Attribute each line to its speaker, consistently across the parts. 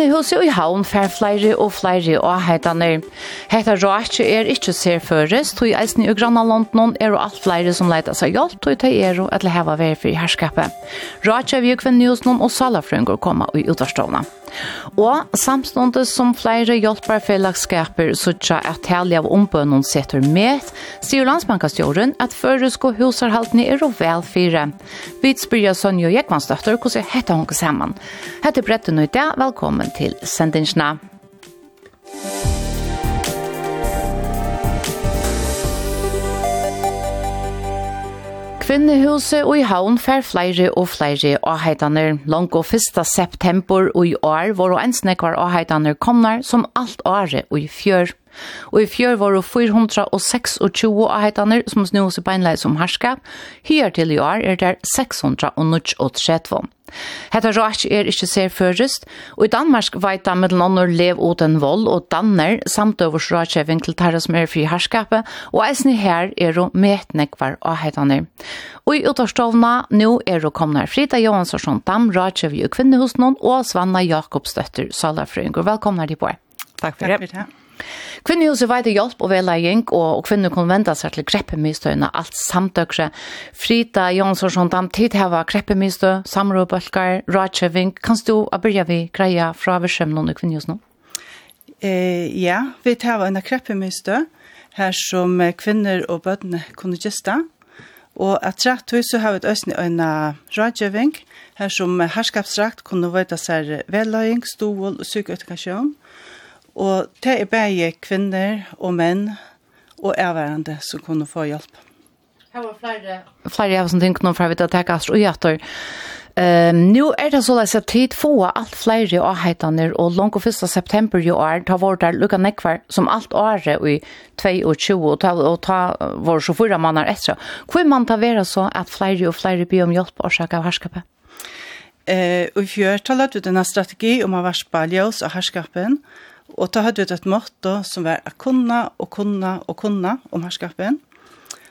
Speaker 1: Kvinnehuset i havn fær flere og flere avheitene. Hetta råkje er ikke ser føres, tog eisen i granna London er og alt flere som leiter seg hjelp, tog ta er og etter heva vei for herskapet. Råkje er vi kvenn nyhusnån og salafrøyngår koma i utvarstående. Og samståndet som flere hjelperfellagskaper suttja at helge av ombønnen setter med, sier landsbankastjåren at føresko husarhaltene er og vel. Vi spyrer Sonja Jekvanstøtter hvordan heter hun sammen. Hette Bretten og i dag, velkommen til Sendingsna. Musikk Kvinnehuset og i havn fær flere og flere avheitaner. Langt og 1. september og i år var og ensnekvar avheitaner kommer som alt året og i fjør. Og i fjør var det 426 avheitaner som snås i beinleid som herskap. Hyr til i år er det 638. Hetta råk er ikkje ser først, og i Danmark veit da mellom annor lev uten vold og danner samt øvers råkjeving til tarra som er fri herskapet, og eisne her er jo metnekvar avheitaner. Og i utarstavna nå er jo komna Frida Johansson Dam, råkjev i kvinnehusnån, og Svanna Jakobsdøtter, salafrøyng, velkomna de på.
Speaker 2: Takk for det.
Speaker 1: Takk for det. Kvinnehuset veide hjelp og vedlegging, og kvinner kunne vente seg til kreppemistøyene, alt samtøkse. Frida Jonsson, de tid heva kreppemistøy, samråbølger, rådkjøving. Kan du begynne vi greia fra versømnen i kvinnehuset nå?
Speaker 2: Eh, ja, vi tar en kreppemistø, her som kvinner og bødene kunne gjeste. Og at rett hus så har vi et øsne en rådkjøving, her som herskapsrakt kunne vete seg vedlegging, stål og sykøytekasjon. Og Og det er bare kvinner og menn og erværende som kunne få hjelp.
Speaker 1: Her var flere. Flere av som tenker noen fra vidt til jeg kaster og hjertet. Um, nu er det så løs at tid få alt flere avheitene, og langt og 1. september i år, ta vår der lukka nekvar, som alt året i 22, og ta, og ta vår så fyra måneder etter. Hvor man ta være så at flere og flere blir om hjelp årsak av herskapet?
Speaker 2: Eh, og i fjør talet ut denne strategi om å være ljøs av herskapen, og Og da hadde vi et motto som var å kunne og kunne og kunne om herskapen.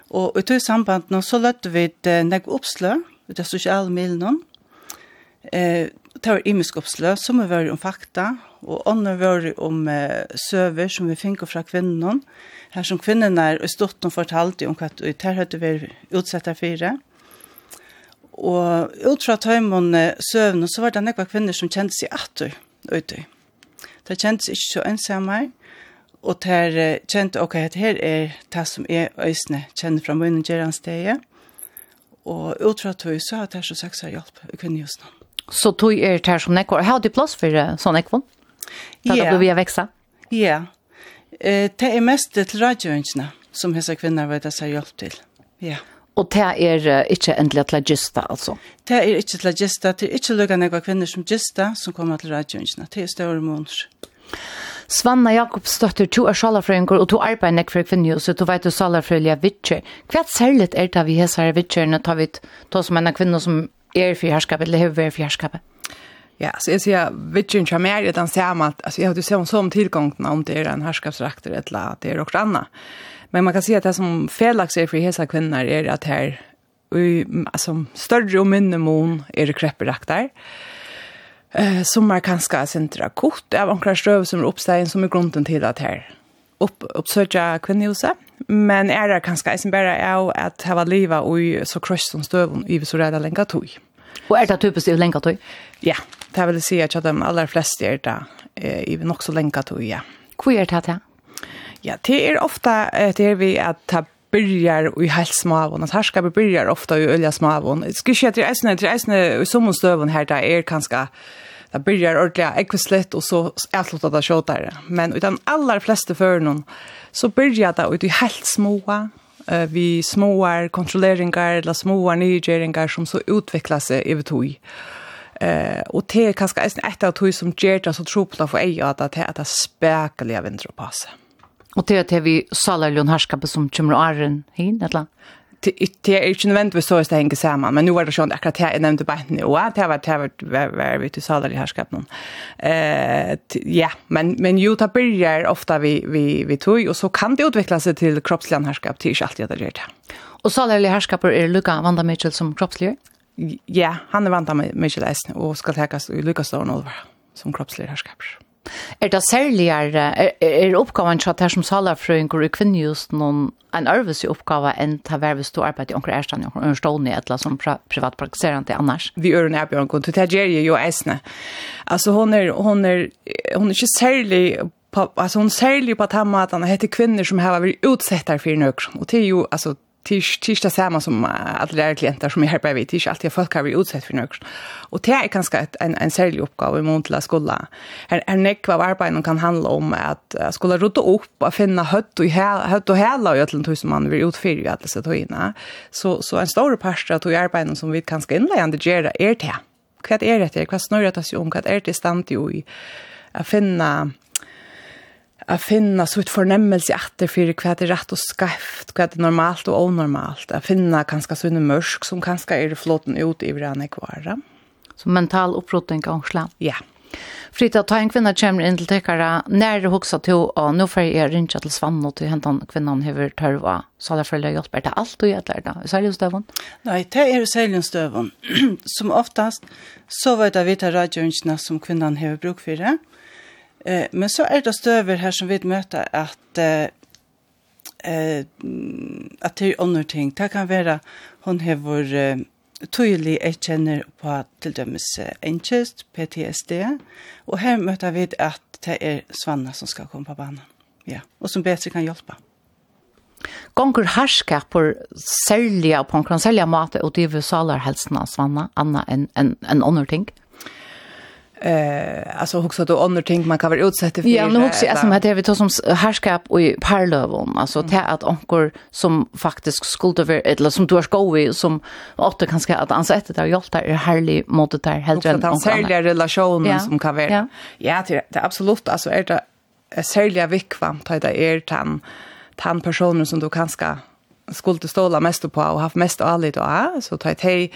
Speaker 2: Og i tog samband nå så lødde vi et negg oppslø, ut av sosiale milen. Eh, det var imisk oppslø, som var om fakta, og andre var om eh, søver som vi finner fra kvinnen. Her som kvinnen er i stått og fortalte om hva det hadde vi utsett av fire. Og ut fra tøymon søvn, så var det nekva kvinner som kjente seg atter ute. Mm Det kjentes ikke så ensamme. og det kjente, ok, at her er det som er øsne, kjenner fra munnen gjerandsteget, og utfra tog så har det så seks har hjelp i kvinnehusene.
Speaker 1: Så tog er det som nekvar, har du plass for sånn nekvar? Da yeah. blir vi vekse?
Speaker 2: Ja, yeah. det er mest til radioønsene som hese kvinner vet at det har hjelp til. Ja. Yeah.
Speaker 1: Og det er uh, ikke endelig til gista, altså?
Speaker 2: Det er ikke til gista, det er ikke lukket jeg kvinner som gista som kommer til radioingene, det er større måneder.
Speaker 1: Svanna Jakobsdóttir, du er salafrøyngur og du arbeider nek for kvinnhuset, du veit du salarfrøyliga vitsjer. Hva er særlig er det vi hesar vitsjerne, ta vi ta som en kvinne som er for herskapet, eller hever er for herskapet?
Speaker 3: Ja, så jeg sier vitsjern som er i den samme, altså jeg har jo sett om som tilgångene, om det er en herskapsrakter eller at det er okranna. annet. Men man kan se att det som felaks är för hesa kvinnor är att här alltså större och mindre mån är det krepperaktar. Eh som man kan ska centra kort av ankra ströv som är uppstägen som är grunden till att här upp uppsöka kvinnhuset. Men är det kanske inte bara är att ha leva och så kross som stöv i så rädda länka tog.
Speaker 1: Och är det typiskt i länka tog?
Speaker 3: Ja, det vill säga att de allra flesta är det eh i nog så länka tog, ja.
Speaker 1: Hur är det här?
Speaker 3: Ja, det är ofta det är vi att ta byrjar i helt smavon. Att vi byrjar ofta i ølja smavon. Det skal ikke at det er eisne, det er eisne i sommarstövon her, där är kanske det byrjar ordentlig ekvislet och så er det tjåtare. Men utan aller fleste førnån, så byrjar det ut i helt småa vi småar kontrolleringar eller småar nygjeringar som så utvecklar sig över tog. Eh och det är kanske ett av tog som ger det så tropla för ej att det är att det spärkliga vinter på sig.
Speaker 1: Og til at vi salerljon herskapet som kommer åren hin, eller?
Speaker 3: Det er ikke nødvendigvis så hvis det henger sammen, men nå var det sånn akkurat det jeg nevnte bare nå, at det var vært til salerlig herskap noen. Ja, men men jo, det begynner ofte vi vi, vi tog, og så kan det utvikle seg til kroppslig herskap, det er ikke alltid at det gjør det.
Speaker 1: Og salerlig herskaper er Luka Vanda Mitchell som kroppslig?
Speaker 3: Ja, han er Vanda Mitchell og skal tekast i Lukas Dorn over. som kroppslig herskaper.
Speaker 1: Er det særligere, er, er oppgaven til at her som salerfrøyngur i kvinnjust noen en øvelse oppgave enn til hver hvis du arbeider i onker ærstand, onker ørstående, et eller annet som privatpraktiserende annars?
Speaker 3: Vi gjør en erbjørn, og det gjør jeg jo eisne. Altså, hun er, hun er, hun er ikke særlig på, altså hon säljer på att han att han heter kvinnor som har varit utsatta för nökron. Och det är ju alltså tisch tisch det samma som alla de klienter som är här på vi tisch alltid folk har vi utsatt för något. Och det är ganska en en särskild uppgift i Montla skola. Här är näck vad arbetet kan handla om att skola rota upp och finna hött och hött och hela och öllent hus man vill utfylla att så ta in. Så så en stor part att arbeten som vi kanske inlejande det är det. Vad är det? Vad snurrar det sig om? Vad är det stand i att finna att finna så ett förnämmelse att det för vad det är rätt och skevt, vad det är normalt och onormalt. Att finna ganska så en som ganska är flåten ut i varandra kvar.
Speaker 1: Så mental upprotning och slam.
Speaker 3: Ja.
Speaker 1: Frita, ta en kvinna kommer in till tekare. När du huxar till och nu får jag rinja till Svann och till hentan kvinnan hever törva. Så där följer jag hjälper till allt och gäller det. Säljonstövon?
Speaker 2: Nej, det är säljonstövon. som oftast så var det vita radioinjena som kvinnan har bruk för det. Eh, men så är det stöver här som vi möter att eh, eh att det är andra ting. Det kan vara hon har vår eh, tydelig jeg kjenner på til dømes angst, PTSD, og her møter vi at det er Svanna som skal komme på banen, ja, og som bedre kan hjelpe.
Speaker 1: Gånger hersker på særlige, på en særlige måte, og det er salerhelsen av Svanna, annet enn en, en andre ting?
Speaker 3: Ja eh alltså också då andra ting man kan vara utsatt för.
Speaker 1: Ja, men också alltså med det vi tar som härskap och parlövon alltså till att onkor som faktiskt skulle vara eller som du har skoj som åter kanske att ansett det har gjort det är härlig mot det här helt
Speaker 3: rätt. Den särliga relationen som kan vara. Ja, det är absolut alltså är det särliga vikvam ta det är tan tan personer som du kanske skulle ståla mest på och haft mest allt och så ta det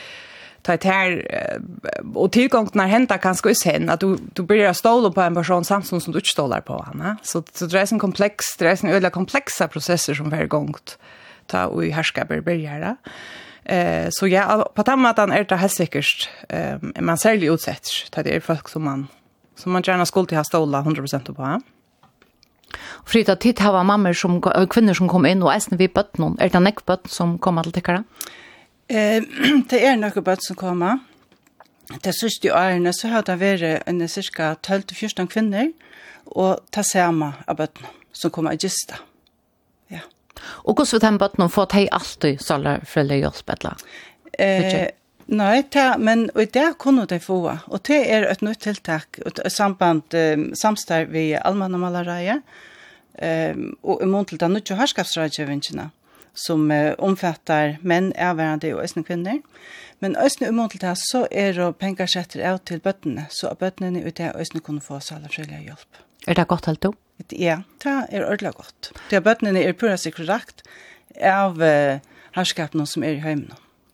Speaker 3: ta ett här och tillgång när hända kan ska sen att du du börjar ståla på en person samtidigt som du inte stålar på henne. Så så det är en komplex, det är en öliga komplexa processer som varje gång ta och i härska börjar. Eh så ja på tamatan är det här säkert eh, man säljer utsätts ta det är folk som man som man gärna skulle till ha ståla 100% på.
Speaker 1: Och tid hava mammor som kvinnor som kom in och vi vid bötnon. Är det nekk bötn som kom till tikkara? Ja.
Speaker 2: Eh, det er noen bøtt som kommer. Det siste årene så har det vært en cirka 12-14 kvinner, og det samme av bøttene som kommer i gista. Ja.
Speaker 1: Og hvordan vil de bøttene få til alltid sånne for å hjelpe
Speaker 2: Eh, Nei, ta, men og det kunne de få, og det er et nytt tiltak, et samband, um, samstarv i allmannamalereiet, um, og i mån til den nødvendige herskapsrådgjøvingene. Mm som uh, omfattar menn avværende og østne kvinner. Men østne umål til det så er det penger setter av til bøttene, så at bøttene ut av østne kunne få seg allerfrøyelig hjelp.
Speaker 1: Er det godt helt opp?
Speaker 2: Ja, det er ordentlig godt. Det er bøttene er pura sikkert rakt av uh, herskapen som er i heimen.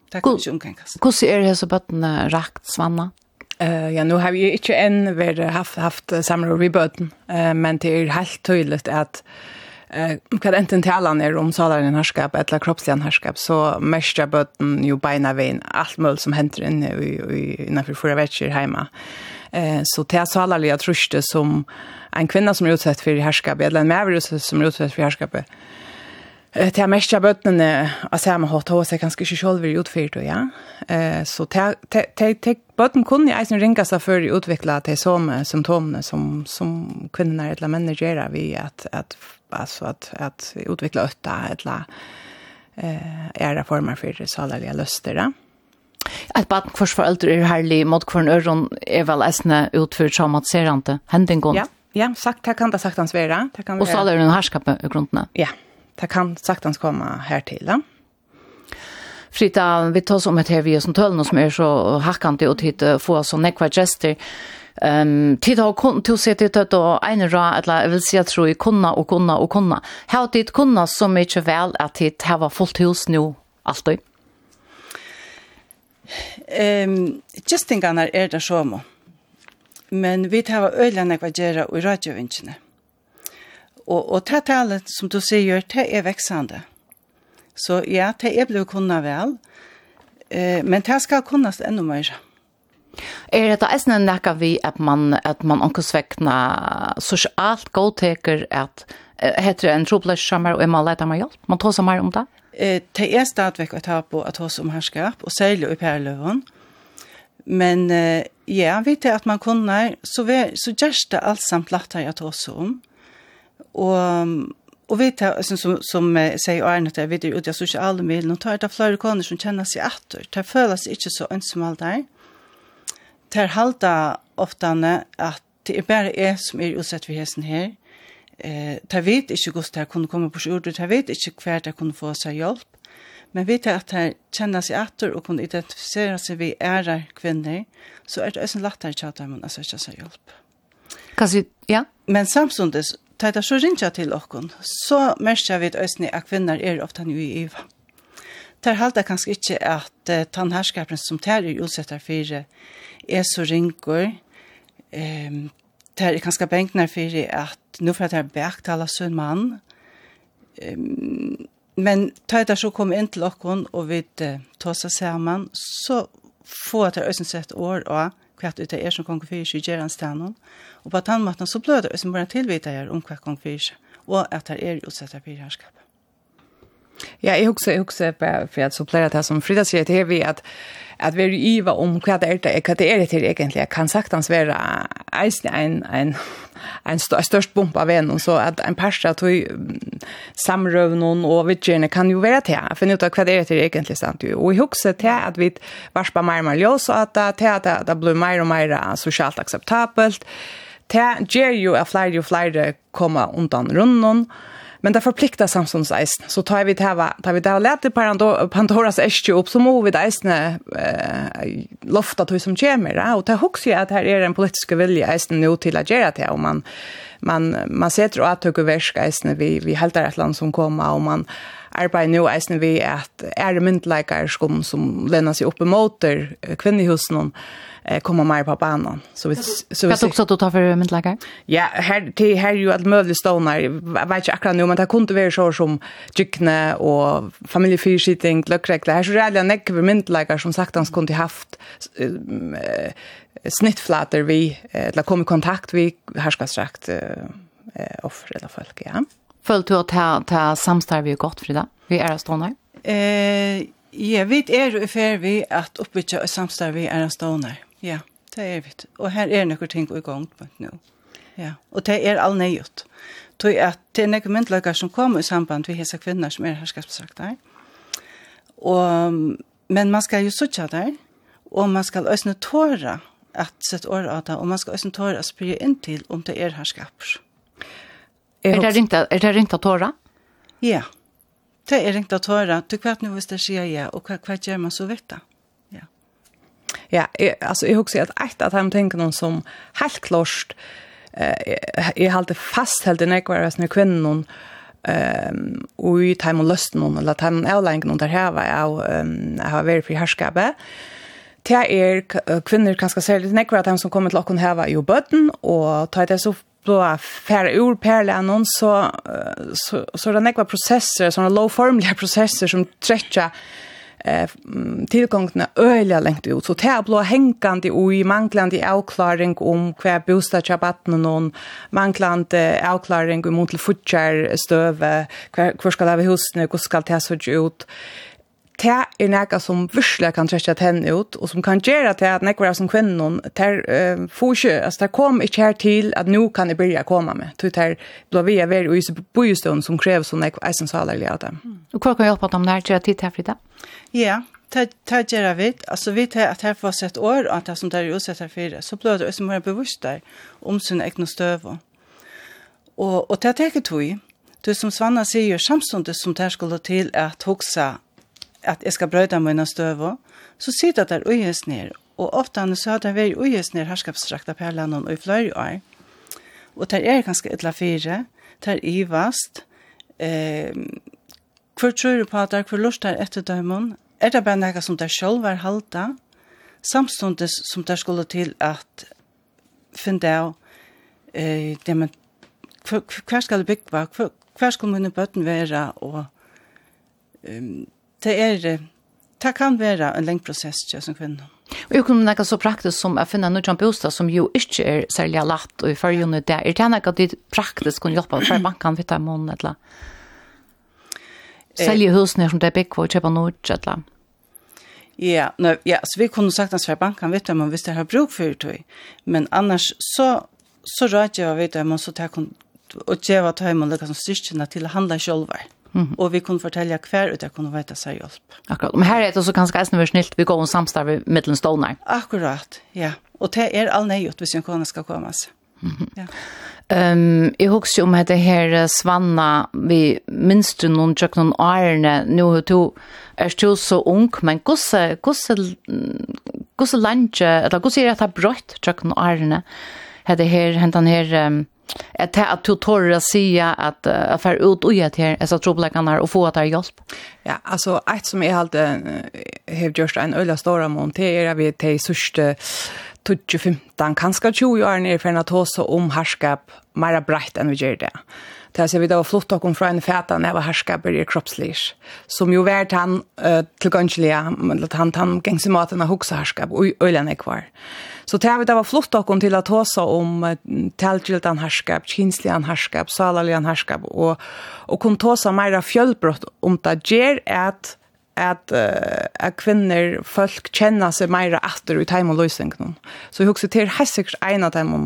Speaker 2: Det kan ikke omkringkast.
Speaker 1: Hvordan er det så bøttene rakt, Svanna?
Speaker 3: Uh, ja, nu har vi ikke enn vært haft, haft samråd i bøtten, uh, men det er helt tydelig at eh vad enten talan är om salar en härskap eller kroppsligen härskap så mestra bötten ju beina vein allt möll som händer inne i innanför förra veckor hemma. Eh så till salar jag truste som en kvinna som är utsatt för härskap eller en mäver som är utsatt för härskapet Det er mest av bøttene av samme hatt hos jeg kanskje ikke selv vil utfyrte, ja. Så bøttene kunne jeg som ringer seg før utvikla de samme symptomene som, som kvinner eller menn gjør vi at, at, altså, at, at utvikla øtta eller eh, ære former for salerlige løster, ja.
Speaker 1: Et barn kvars foreldre er herlig mot kvarn øron er vel esne utført traumatiserende hendingen.
Speaker 3: Ja, ja sagt, det kan det sagt hans være.
Speaker 1: Og så er det en herskapet i grunnen.
Speaker 3: Ja, ja det kan saktans komma här till. Ja?
Speaker 1: Frida, vi tar som ett här vi som tölna som är så hackande och titta få så nekva gester. Ehm um, tid har kon to se det att då en ra eller jag vill säga tror i kunna och kunna och kunna. Har det kunna så mycket väl att det här var fullt hus nu alltid.
Speaker 2: Ehm um, just think on är det så Men vi tar öllan nekva och radiovinchne. Mm Og, og tæt talet, som du sier, det er veksande. Så ja, det er blevet kunna vel, eh, men det skal kunnas enda mer.
Speaker 1: Er det eisne nekka vi at man, at man omkosvekna sosialt godteker at heter det en troplasjsammer og er man leter mer hjelp? Man tåsa mer om det?
Speaker 2: Eh, det er stadigvæk å ta på at hos om herskap, og særlig i Perløven. Men eh, ja, vi til at man kunnar, så, vi, så gjørs det alt samt plattar jeg tåsa om og Og vi tar, som, som, som eh, sier Arne, at vi er ute av sosiale medier, og tar det flere koner som kjenner seg etter. Det føles ikke så ønsom alt der. Det er halda oftane at det er bare jeg som er utsett for hesten her. Eh, det vet ikke hvordan det kunne komme på sjordet, det vet ikke hver det kunne få seg hjelp. Men vet att at det kjenner seg etter og kunne identifisere seg vi ære kvinner, så er det også lettere til at de må søke seg hjelp.
Speaker 1: Kanskje, ja?
Speaker 2: Men samtidig ta det så rinja til okkon, så merker vi øyne at kvinner er ofte nye i iva. Det halda kanskje ikke at uh, tannherskapen som tar er utsettet for er så ringer, um, tær er kanskje benkner for at nå får jeg bæktale sønn mann, um, men ta det så kom inn til okkon og vi uh, tåsa sammen, så får jeg til øyne sett år og hva det er som kong fyrir seg i gjerandstenen. Og på den så bløder det som bare tilvita her om hva kong fyrir seg, og at det er utsett av fyrherskap.
Speaker 3: Ja, jeg husker, jeg husker for at så pleier det som Frida sier til vi at at vi er iva om hva det er det, hva det er det til egentlig. Jeg kan sagtens være eisen en, en en st størst bump av en, så at en persa tog samrøv noen og vidtjerne kan jo være til. Jeg finner ut av hva det er til egentlig sant jo. Og jeg husker til at vi varspar mer og mer ljøs, og at til at det blir mer og mer sosialt akseptabelt. Det gjør jo at flere og flere kommer undan runden, Men det förpliktar Samsons eisen. Så tar vi det här, tar vi det här lätt Pandoras äskje upp så må vi det eisen eh, lofta till som kommer. Ja? Och det här också att här är en politisk vilja eisen nu till att göra det. Och man, man, man ser att det värsk eisen vi, vi helt ett land som kommer och man arbetar nu eisen vi at er myndleikar som, som lener seg opp i måter kvinnehusen komma mer på banan. Så vi så vi Jag
Speaker 1: också att ta för mynt läkare.
Speaker 3: Ja, här till här ju att möjligt stonar. Jag vet inte akkurat nu men det kunde vara så som gyckne och familjefyrskitting, lökräkla. Här så är det näck för mynt läkare som sagt han kunde haft eh, snittflater vi eller kom i kontakt vi här ska sagt eh, offer eller folk, ja.
Speaker 1: Följt du att ta, ta samstarv vi gott, Frida? Vi är stonar.
Speaker 2: Eh, ja, vi är i färd vi att uppbytja samstarv vi är stående. Ja, det er vi. Og her er noen ting i gang på nå. Ja, og det er all nøyot. Tog at det er noen myndelager som kommer i samband med hese kvinner som er herskapsbesagt der. Og, men man skal jo sutja der, og man skal øsne tåra at sett år av det, og man skal øsne tåra at spyrja inn til om det er herskaps.
Speaker 1: Er det ringt er det rinta tåra?
Speaker 2: Ja, det er rinta tåra. Du kvart nu hvis det sier ja, og hva, hva gjør man så vitt da?
Speaker 3: ja, jeg, alltså jag husker att et att de tänker någon som helt klart eh jeg halte fast helt den ekvar när kvinnan ehm och i time lust någon eller time outline någon där här var jag jeg har varit för herskapet, Det er kvinner kanskje særlig nekker at de som kommer til åkken her var jo bøtten, og tar det så då färre ur perle någon så så så den ekva processer såna low formliga processer som trätcha eh, tilgångene öliga längt ut. Så det blå hängande och i manglende avklaring om hver bostad til batten og manglende avklaring om til fortsatt stöve hver, kvar ska det være husene, hur ska det se ut det er noe som virkelig kan trekke tenn ut, og som kan gjøre til at noen som kvinnen, der uh, får ikke, altså det kom ikke her til at nå kan jeg begynne å komme med. Det er blir vi er i bostånd som krever sånn jeg er som saler av dem.
Speaker 1: Og hva kan hjelpe dem der til å tid til Frida?
Speaker 2: Ja, det gjør vi. Altså vi tar at her for sett år, og at det som der er utsett her fire, så blir det som er bevisst der om sin egen støv. Og, og det er ikke tog. Du som Svanna sier, samståndet som det skulle til at hoksa at jeg skal brøyde mine støvå, så sitter der uges ned, og ofte så har det vært uges ned herskapsstrakta perlene og i flere år. Og der er ganske ytla fire, der er ivast, eh, hvor tror du på at der, hvor lort der etter dømen, er det bare noe som der selv er halta? samståndig som der skulle til at finne av eh, det man, hver skal det bygge, hver, skal mine bøtten være, og um, det er, det kan være en lengre prosess til som kvinne.
Speaker 1: Og jo kunne nekka så praktisk som å finne noen bostad som jo ikke er særlig latt og i førgjønne det. Er det nekka det praktisk kunne hjelpe for banken vitt av måneden eller? Sælge husene som det er bygg for å kjøpe noe? eller?
Speaker 2: Ja, no, ja, så vi kunne sagt att banken vet man hvis det har bruk för det. Men annars så så rätt jag vet om så tar och geva tajmen som styrkorna till att handla själva. Mm. Mm Och Og vi kunne fortelle hver ut jeg kunne vete seg hjelp.
Speaker 1: Akkurat. Men her er det også ganske eisen snilt vi går om samstarve mittelen stående.
Speaker 2: Akkurat, ja. Og det er all nøyot hvis en kone skal komme seg. Mm -hmm. ja.
Speaker 1: Um, jeg husker om det her Svanna, vi minst noen tjøk noen årene, nå er du, er du så ung, men hvordan, hvordan, gosse landet, eller hvordan er det brøtt tjøk noen årene, Det her, hentan her, um, att ta att tutora säga att jeg får ut og gjøre til disse troblekanar og få att ha.
Speaker 3: Ja, altså, et som jeg halt har gjort en ölla stora montera vi til sørste 2015 kanskje 20 år ner för att oss om herskap mer brett enn vi gjør det. Det ser vi då flott og kom från når jeg var herskaper i kroppslish. Som jo vært han till ganska han han gengse maten av huxa herskap, og øyne er kvar. Så det har vi da var flott okkur til at oss om telgildan herskap, kinslian herskap, salalian herskap, og, og kun tåsa meira fjølbrott om det gjør at at uh, at kvinner folk kjenner seg mer atter i time og løsning noen. Så jeg husker til helt sikkert en av dem om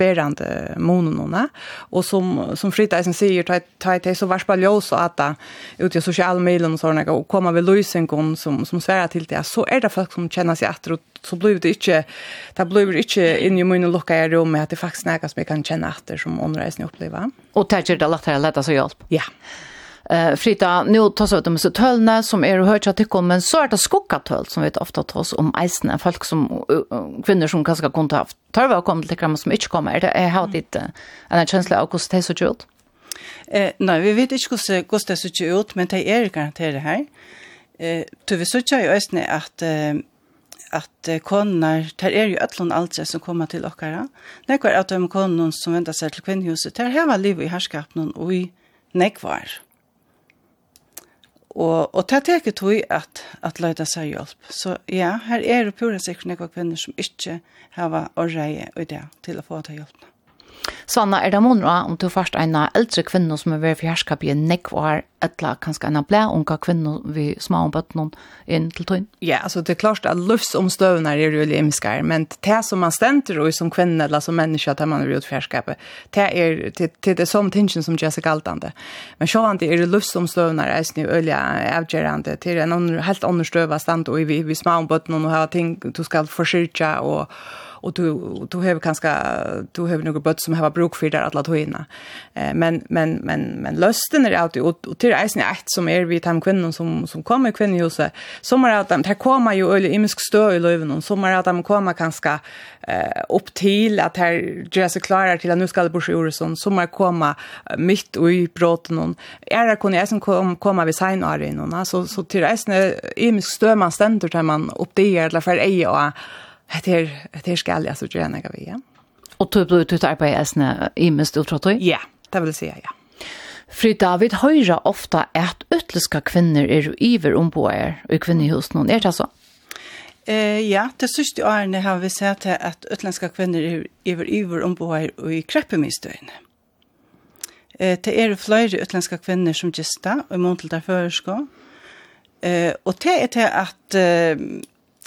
Speaker 3: berende monene, og som, som Fritaisen sier, ta i til så vært bare ljøs og at det ute i sosiale medier og sånne, og kommer ved løsning som, som sverer til det, så er det folk som kjenner seg atter, og så blir det ikke, det blir ikke inn i munnen lukka i rommet, at det faktisk er noe som jeg kan kjenne atter som underreisende opplever.
Speaker 1: Og det er det lettere å lette seg hjelp?
Speaker 3: Ja.
Speaker 1: Yeah eh Frida, nu så ut de så tölna som är och hört att det men så är det skockatöl som vi ofta tar oss om eisen folk som kvinnor som kanske kunde haft tar vi kom till kram som inte kommer det är har det en känsla av kost det så gjort
Speaker 2: eh nej vi vet inte hur kost det så gjort men det är garanterat här eh du vi så tjej ju ösne att at konar, er ju ætlån aldre som kommer til okkara. Nekvar att de konar som väntar sig till kvinnhuset, tar hela liv i härskapen och i nekvar. Og, og det er ikke tog at, at løyda seg hjelp. Så ja, her er det pura sikkert noen kvinner som ikke har å reie i det til å få ta hjelp.
Speaker 1: Svanna, er det månra om du først en eldre kvinne som er ved for herskap i en nekv og har etla kanskje en blæ unga kvinne vi små om bøttene inn til tøyen?
Speaker 3: Ja, altså det er klart at luftsomstøvene er jo veldig men det som man stenter og som kvinne eller som menneske at man er ved for det er til, til det som tingen som gjør seg altande. Men sjåan det er løftsomstøvene er snu øye avgjørende til en helt understøva stand og vi, vi små om bøttene og har ting du skal forsyrke og och du du har kanske du har några bött som har bruk för där alla tojna. Eh men men men men lusten är er alltid och, och till isen är ett som är er vi tam kvinnor som som kommer kvinnor ju så som är att de kommer ju öle imisk stö i löven och som är att de kommer kanske eh upp till att här Jesse klarar till att nu ska det börja ju sån som är komma mitt och i bråten någon är det kunde jag som kom komma vid sign are någon så så till isen är imisk stö man ständer där man upp det eller för ej och Det är det är skall jag så gärna gå igen.
Speaker 1: Och du blev ut på äsna i mest utrotoj?
Speaker 3: Ja, det vill säga ja.
Speaker 1: Fru David høyra ofta at utleska kvinner er iver omboer i kvinnehusen. Er det så.
Speaker 2: Eh, ja, det siste årene har vi sett at utlenska kvinner er iver iver omboer i kreppemistøyene. Eh, det er flere utlenska kvinner som gista og i måntel der føreskå. Eh, og det er til at eh,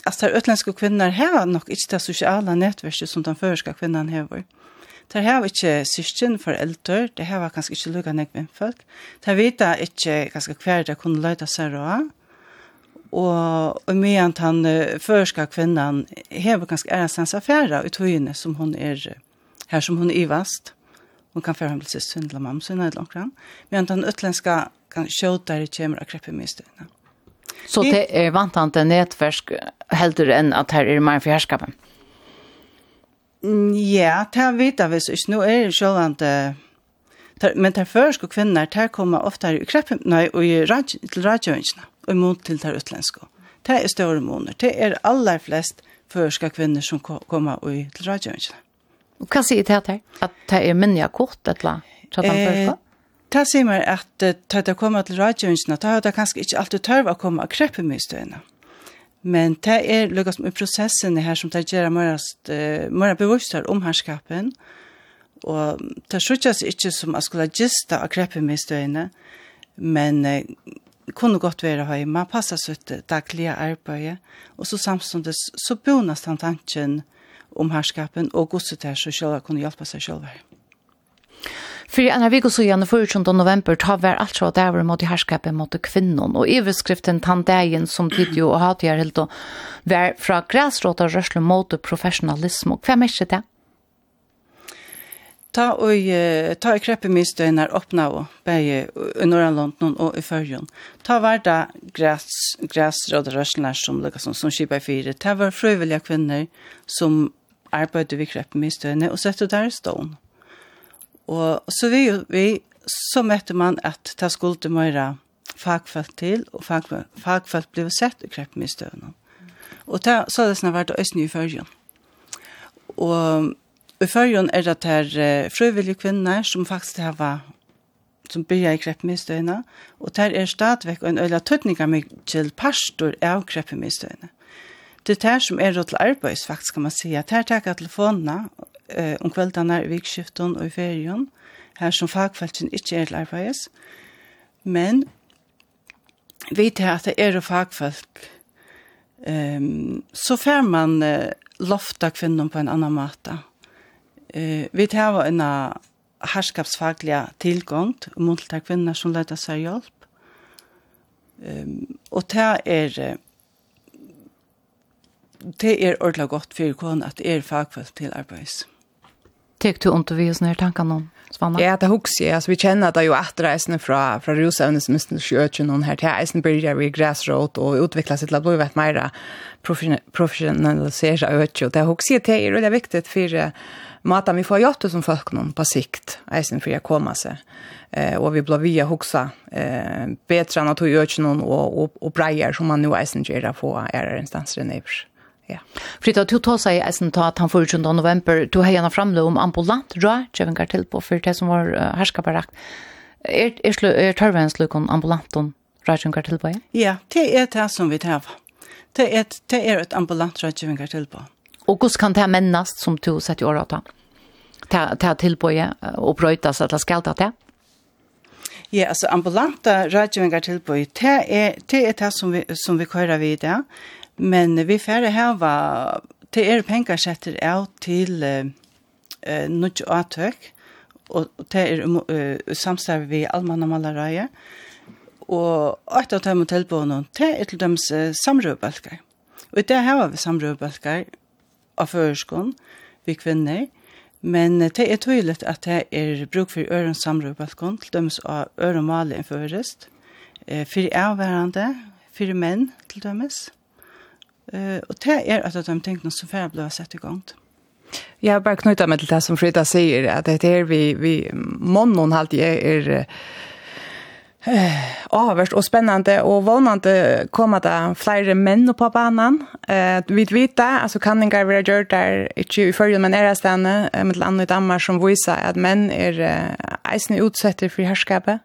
Speaker 2: alltså de utländska kvinnor har nog inte det sociala nätverket som den förska kvinnan har. Det har inte syskon för äldre, det har kanske inte lukket nek med folk. Det vet jag inte ganske kvar det kunde løyta sig då. Och och med att han förska kvinnan har ganska æra affärer affæra i tøyene som hon är här som hon er vast. Hon kan færa ham til sist svindla mamma, så fram. Men att han utländska kan skjuta kjøtare kommer og krepper mye støyene.
Speaker 1: Så det er vantante nätverk heldur enn at her er mer
Speaker 2: fjerskapen? Ja, det har vi da hvis ikke. Nå er det sjålant, men det er først og kvinner, det kommer ofte i kreppen, nei, og i til radioønsene, og imot til det utlenske. Det er større måneder. Det er aller flest førska kvinner som kommer i til radioønsene.
Speaker 1: Og hva sier det her? At det er minne kort, et eller annet? Eh,
Speaker 2: Ta sier meg at ta det kommer til radioinsene, ta har det kanskje ikke alltid tørv å komme og kreppe. Men det er lukket med prosessen her som det gjør mer bevisst om herskapen, og det skjøttes ikke som jeg skulle gista og kreppe mye støyene, men eh, kunne godt være høy, man passer seg til daglige arbeidet, og så samtidig så bonas han tanken om herskapen, og godset her så selv kunne hjelpe seg selv her.
Speaker 1: För en av vik og så gjerne 14. november tar vi alt fra dæver mot i herskapet mot kvinnon, og iverskriften tandeien som tid jo og hatt helt og vær fra græsråta rørsle mot professionalism, hva er det?
Speaker 2: Ta og ta i kreppe minst døgn er åpna og bæge i Norrland og i Førjon. Ta var da græs, græsråd rørsler som, som, som kjipa i fire. Ta var frivillige kvinner som arbeidde i kreppe minst døgn og sette der stående. Og så vi, vi så møtte man at det skulle møyre fagfelt til, og fagfelt, fagfelt ble sett i kreppen i støvnene. Og det, så er det snart vært østene i førjen. Og i førjen er det her uh, frivillige kvinner som faktisk har som byrja i kreppmistøyna, og der er stadvekk en øyla tøtninga meg til pastor av kreppmistøyna. Det er der som er til arbeids, faktisk kan man si, at der tar telefonene eh, om kvällarna i vikskiften och i ferien, här som fagfeltene inte är til arbeids. Men vi tar att det är fagfelt, Ehm så får man uh, lofta kvinnor på en annan måte. Eh vi tar at en herskapsfaglig tillgång mot de kvinnor som leder sig hjälp. Ehm och det är det er ordentlig godt for kone at det er fagfelt til arbeids.
Speaker 1: Tek du ont vi sånne her tankene om, Svanna?
Speaker 3: Ja, det husker jeg. Alltså vi kjenner det jo etter reisene fra, fra rusevnet som minst kjøkken någon här till Eisen begynner vi i och utveckla sitt lab vet mer professionalisera øyne. och det husker jeg til, og det er viktig for maten vi får gjort som folk någon på sikt, Eisen för att komma sig. Eh, och vi blir via huxa eh, bättre än att göra någon och och och og, som man nu eisen ger att få är instanser i nivås. Ja.
Speaker 1: Frida, du tar seg eisen ta at han 14. november, du har gjerne framløp om ambulant rå, til på for det som var uh, herskaparakt. Er, er, er tørvensløkken ambulanten rådgjøvengar til på? Ja,
Speaker 2: det er det som vi tar. Det er, det er et ambulant rådgjøvengar til på.
Speaker 1: Og hvordan kan det mennast som du setter i året av? Ta tilbøye og så at det skal ta til?
Speaker 2: Ja, altså ambulanta rådgivningar tilbøy, det er det, er det som, vi, som vi kører videre. Men vi færre her var, det er penger setter av til uh, noe avtøk, og det er uh, samstår vi almanna malarøye, og et av dem og tilbåene, det er til dems uh, samrøbalkar. Og det her var vi samrøbalkar av føreskån, vi kvinner, men det er tydelig at det er bruk for øren samrøbalkon, til dems av øren maler enn førest, eh, for avværende, for menn til dems, Eh och det är att de tänkte så för før ble sett igång.
Speaker 3: Jag har bara knutit mig till det som Frida säger att det är vi, vi månen halt är är Eh, avvärst och spännande och vånande kommer det flera män på banan. Eh, vi vet alltså kan inga vara gjort där inte i förrjun men är det stanna med landet i Danmark som visar att män är eisen utsatta för härskapet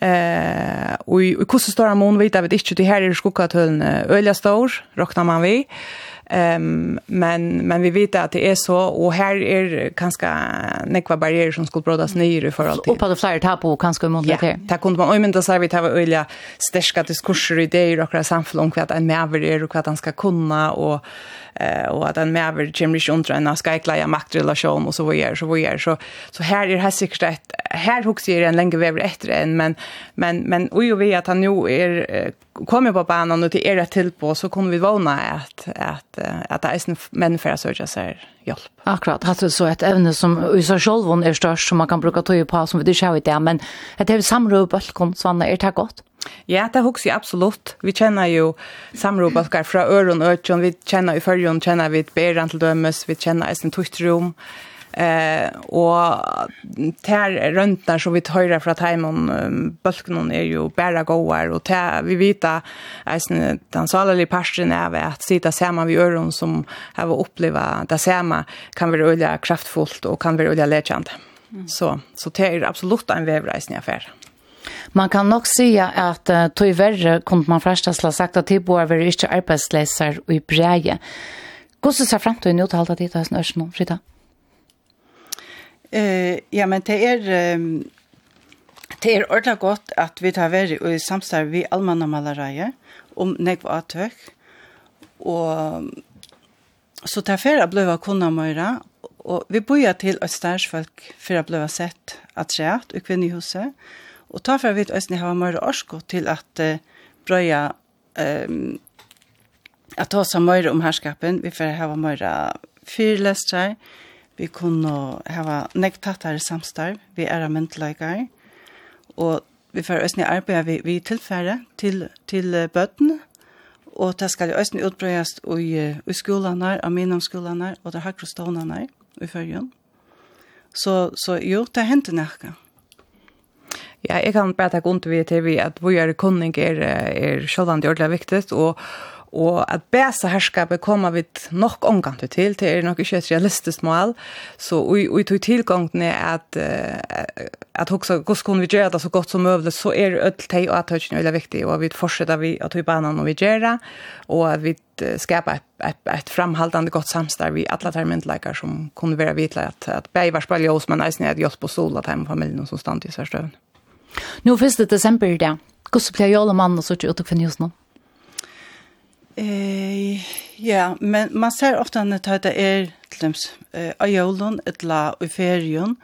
Speaker 3: Eh, och i kusse stora mån vet jag vet inte det här är skockatöln öliga stor räknar man vi. Ehm men men vi vet att det är så och här är ganska nekva barriärer som skulle brådas ner i förhåll till.
Speaker 1: Och på det flera tar på kanske om månader.
Speaker 3: Ja, där kunde man ojmenta säger vi att ha öliga stärska diskurser i det i samfället om vad en mäver är och vad han ska kunna och eh och att en mer kommer chimney under en skajklaja maktrelation och så vad gör så vad gör så så här är det säkert ett här hooks är en länge väver efter en men men men och vi att han nu är kommer på banan och till era till på så kommer vi våna att att att det är män för att söka sig hjälp.
Speaker 1: Akkurat. Har så ett ämne som i sig själv är störst som man kan bruka tog på som vi det ser ut där men att det är samråd på balkon så är det gott.
Speaker 3: Ja, det hugger jag absolut. Vi känner ju samrobaskar från öron och öron. Vi känner ju förrjon, känner vi ett beran till dömes. Vi känner ett tustrum. Eh, och tär röntnar som vi höra från Taimon um, bölken är ju bara goar. Och tär, vi vet att den salaliga parten är att sitta samman vid öron som har upplevt det samma kan vara öliga kraftfullt och kan vara öliga läkande. Mm. Så, så det är absolut en vävreisning affär. Mm.
Speaker 1: Man kan nok si at uh, tog verre kunne man først ha sagt at de bor være ikke arbeidsleser og i breie. Hvordan ser frem til å uttale det til høsten Örsnå, Frida?
Speaker 2: Eh, ja, men det er... Um, det er ordentlig godt at vi tar värre i samstarv vid allmanna malaraje om nekv avtök. Og så tar färre blöva kunna møyre, og vi bor til ett stærsfolk for å bli sett at skjert i kvinnehuset. Och Og ta for vi østene har mer orsko til at uh, brøya um, at ta seg mer om herskapen. Vi får ha mer fyrlestrar. Vi kunne ha nektattere samstarv. Vi er av myndelager. Og vi får også arbeide vi, vi tilfære til, til bøtten. Og det skal også utbrøyes i, i skolene, av minnomskolene og det hakrostonene i førjen. Så, så jo, det hendte nekka
Speaker 3: ja, jeg kan bare takke under vi til vi at vi er kunning er, er sjålande ordentlig viktig, og Og at bæsa herskapet kommer vi nok omgang til, det er nok ikke et realistisk mål, så og i tog tilgången er at, at også hvordan kunne vi gjøre det så godt som mulig, så er ødel teg og atøkene veldig viktig, og vi fortsetter vi at vi banan når vi gjør det, og at vi skapa ett ett et framhållande gott samstarv vi alla terminläkare som kunde vara vitla att att bävar spalja oss men nästan att jos på sola hem familjen som stand i Sörstövn.
Speaker 1: Nå 1. desember i dag. Hvordan blir jeg alle mann og så ikke utenfor just nå?
Speaker 2: Eh, ja, men man ser ofte at det er til dem eh, av jorden, et la og ferien.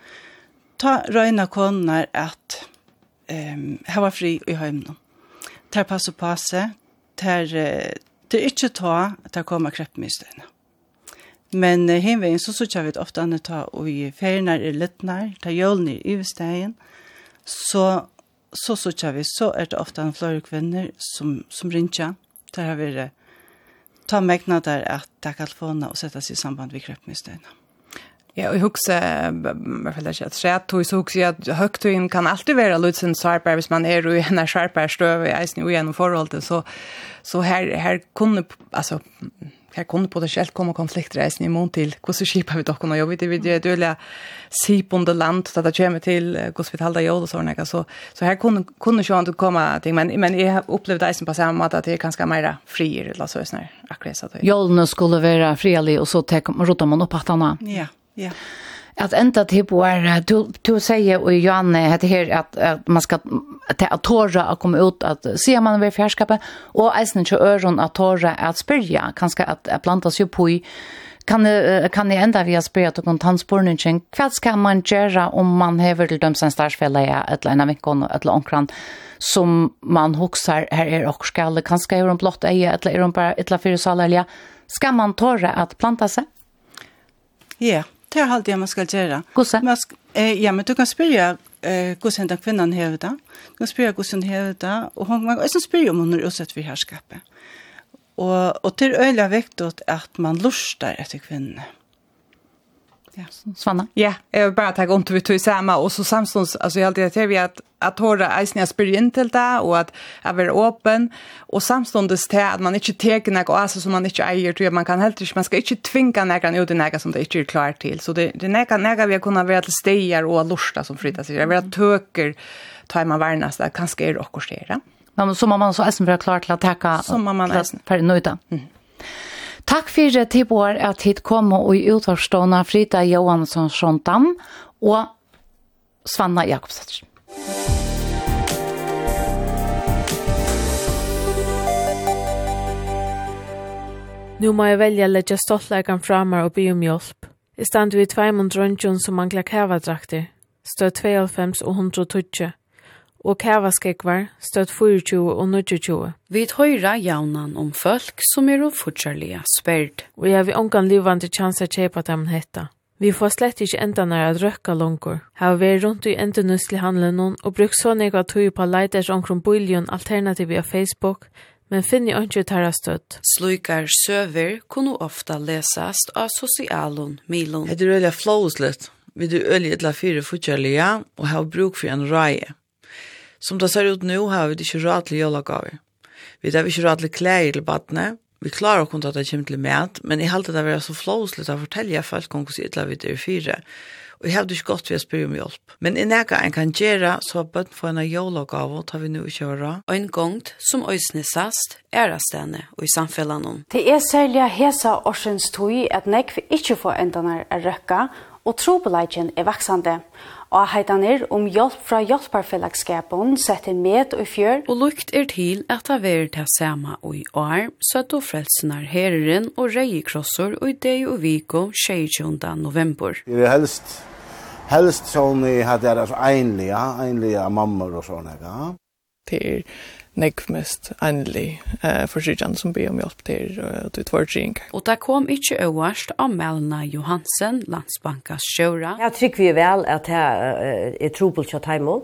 Speaker 2: Ta røyne koner at eh, her var fri i høymene. Ta pass og passe. Ta, det er ikke ta at det kommer kreppmistene. Men eh, henveien så sørger vi ofte at det er i ferien er litt nær, ta jorden i øvesteien. Så så så tja vi så er det ofta en flore kvinnor som som rinja der har vi det ta mekna der at ta telefonen og sätta sig i samband med kreppmistena.
Speaker 3: Ja, og jeg husker, jeg føler ikke at skjedd, og så husker att at høgtøyen kan alltid være lutsen sarpere, hvis man er i en sarpere støv i eisen og gjennom forholdet, så, så her, her kunne, altså, her kunne potensielt komme konfliktreisen i mån til hvordan skipet vi dere nå jobber. Det vil jo på det land, så det kommer til hvordan vi taler jord og sånne. Så, så her kunne, kunne ikke inte komme ting, men, men jeg opplevde eisen på samme måte at det er ganske mer frier, la oss høre akkurat så.
Speaker 1: Jordene skulle være frielig, og så tek, roter man opp hattene.
Speaker 2: Ja, ja
Speaker 1: att ända på var du du säger och Johanne heter her, att at man ska att tåre å komma ut att se man ved fjerskapet, och eisen till øren att tåre att spørre, kanskje att, at plantas jo på i kan kan det ända via spyrja till kontantspårningen vad ska man göra om man häver till dömsen starsfälla ja ett lena veckon ett långkran som man huxar här är och skall kanske är de blott eje eller är de bara ett la fyra salalja ska man torra att planta sig
Speaker 2: Ja, yeah det är jag man ska göra.
Speaker 1: Gosse?
Speaker 2: Man ska, eh, ja, men du kan spyrja eh, gosse den kvinnan hever det. Du kan spyrja gosse hendan hever det. Och hon, man kan spyrja om hon är utsatt för härskapet. Och, och till öjliga vektot att man lustar efter kvinnor.
Speaker 1: Ja, Svanna.
Speaker 3: Ja, jag vill bara ta ont vi tog samma och så samstånds alltså jag alltid att vi att att hålla isen jag spyr in till det och att att vara öppen och samståndes till att man inte tar några alltså som man inte äger tror jag man kan helt inte man ska inte tvinga några ut i några som det inte är klart till så det det några några vi kunna vara till stegar och lusta som flyttar sig. Jag vill att töker tar man varnas där kanske är det också det.
Speaker 1: Men så man så isen för klart att ta
Speaker 3: så man isen
Speaker 1: för nöjda. Mm. Takk fyrir til bor at hit kom og i utvarstående Frida Johansson Sjöntan og Svanna Jakobsson.
Speaker 4: Nu må jeg velge å legge stoltleikene fra meg og be om hjelp. I stand vi tvei mot røntgen som mangler kævadrakter, støt 92 og 120 og kævaskekvar støtt 24 og 29.
Speaker 5: Vi tøyra jaunan om folk som er fortsattlige sperd.
Speaker 4: Og jeg vil ångan livande chansa kjepa dem hetta. Vi får slett ikke enda nær at røkka langer. Her vi rundt i endenuslig handlen og bruk så nega tøy på leiders omkron buljon alternativ via Facebook, men finni ikke tarra støtt.
Speaker 5: Slukar søver kunne ofta lesast av sosialon milon.
Speaker 6: Det er veldig flåslet. Vi er veldig etter fire fortsattlige og har bruk for en røye. Som det ser ut nu har vi ikke råd til jølagaver. Vi har ikke råd til klær til badene. Vi klarer å kunne ta det kommer til mat, men jeg halte det være så flåsligt å fortelle folk om hvordan ytla vi er fire. Og jeg har ikke gått ved å spørre om hjelp. Men i nægge en kan gjøre, så har bøtt for en jølagave, tar vi nå ikke råd. Og en gang, som øyne sast, er det stedene og i samfunnet.
Speaker 7: Det er særlig hesa årsens tog at nekv ikke får endene å røkke, og trobeleidjen er vaksende. Og Avheitaner om hjelp fra hjelparfellagskapen sette med og fjør.
Speaker 5: Og lukt er til at det er det samme og i år, så at frelsenar herren og reiekrosser og i det og viko 22. november.
Speaker 8: Det er helst, helst sånn i hatt deres enlige, enlige mammer og sånne. Ja?
Speaker 9: Det er nek mest endelig eh, sjön som ber om hjelp til uh, til tvørtring.
Speaker 5: Og det kom ikke øverst av Melna Johansen, landsbankas sjøra.
Speaker 10: Jeg trykker vi vel at det er trobult kjøtt hemma.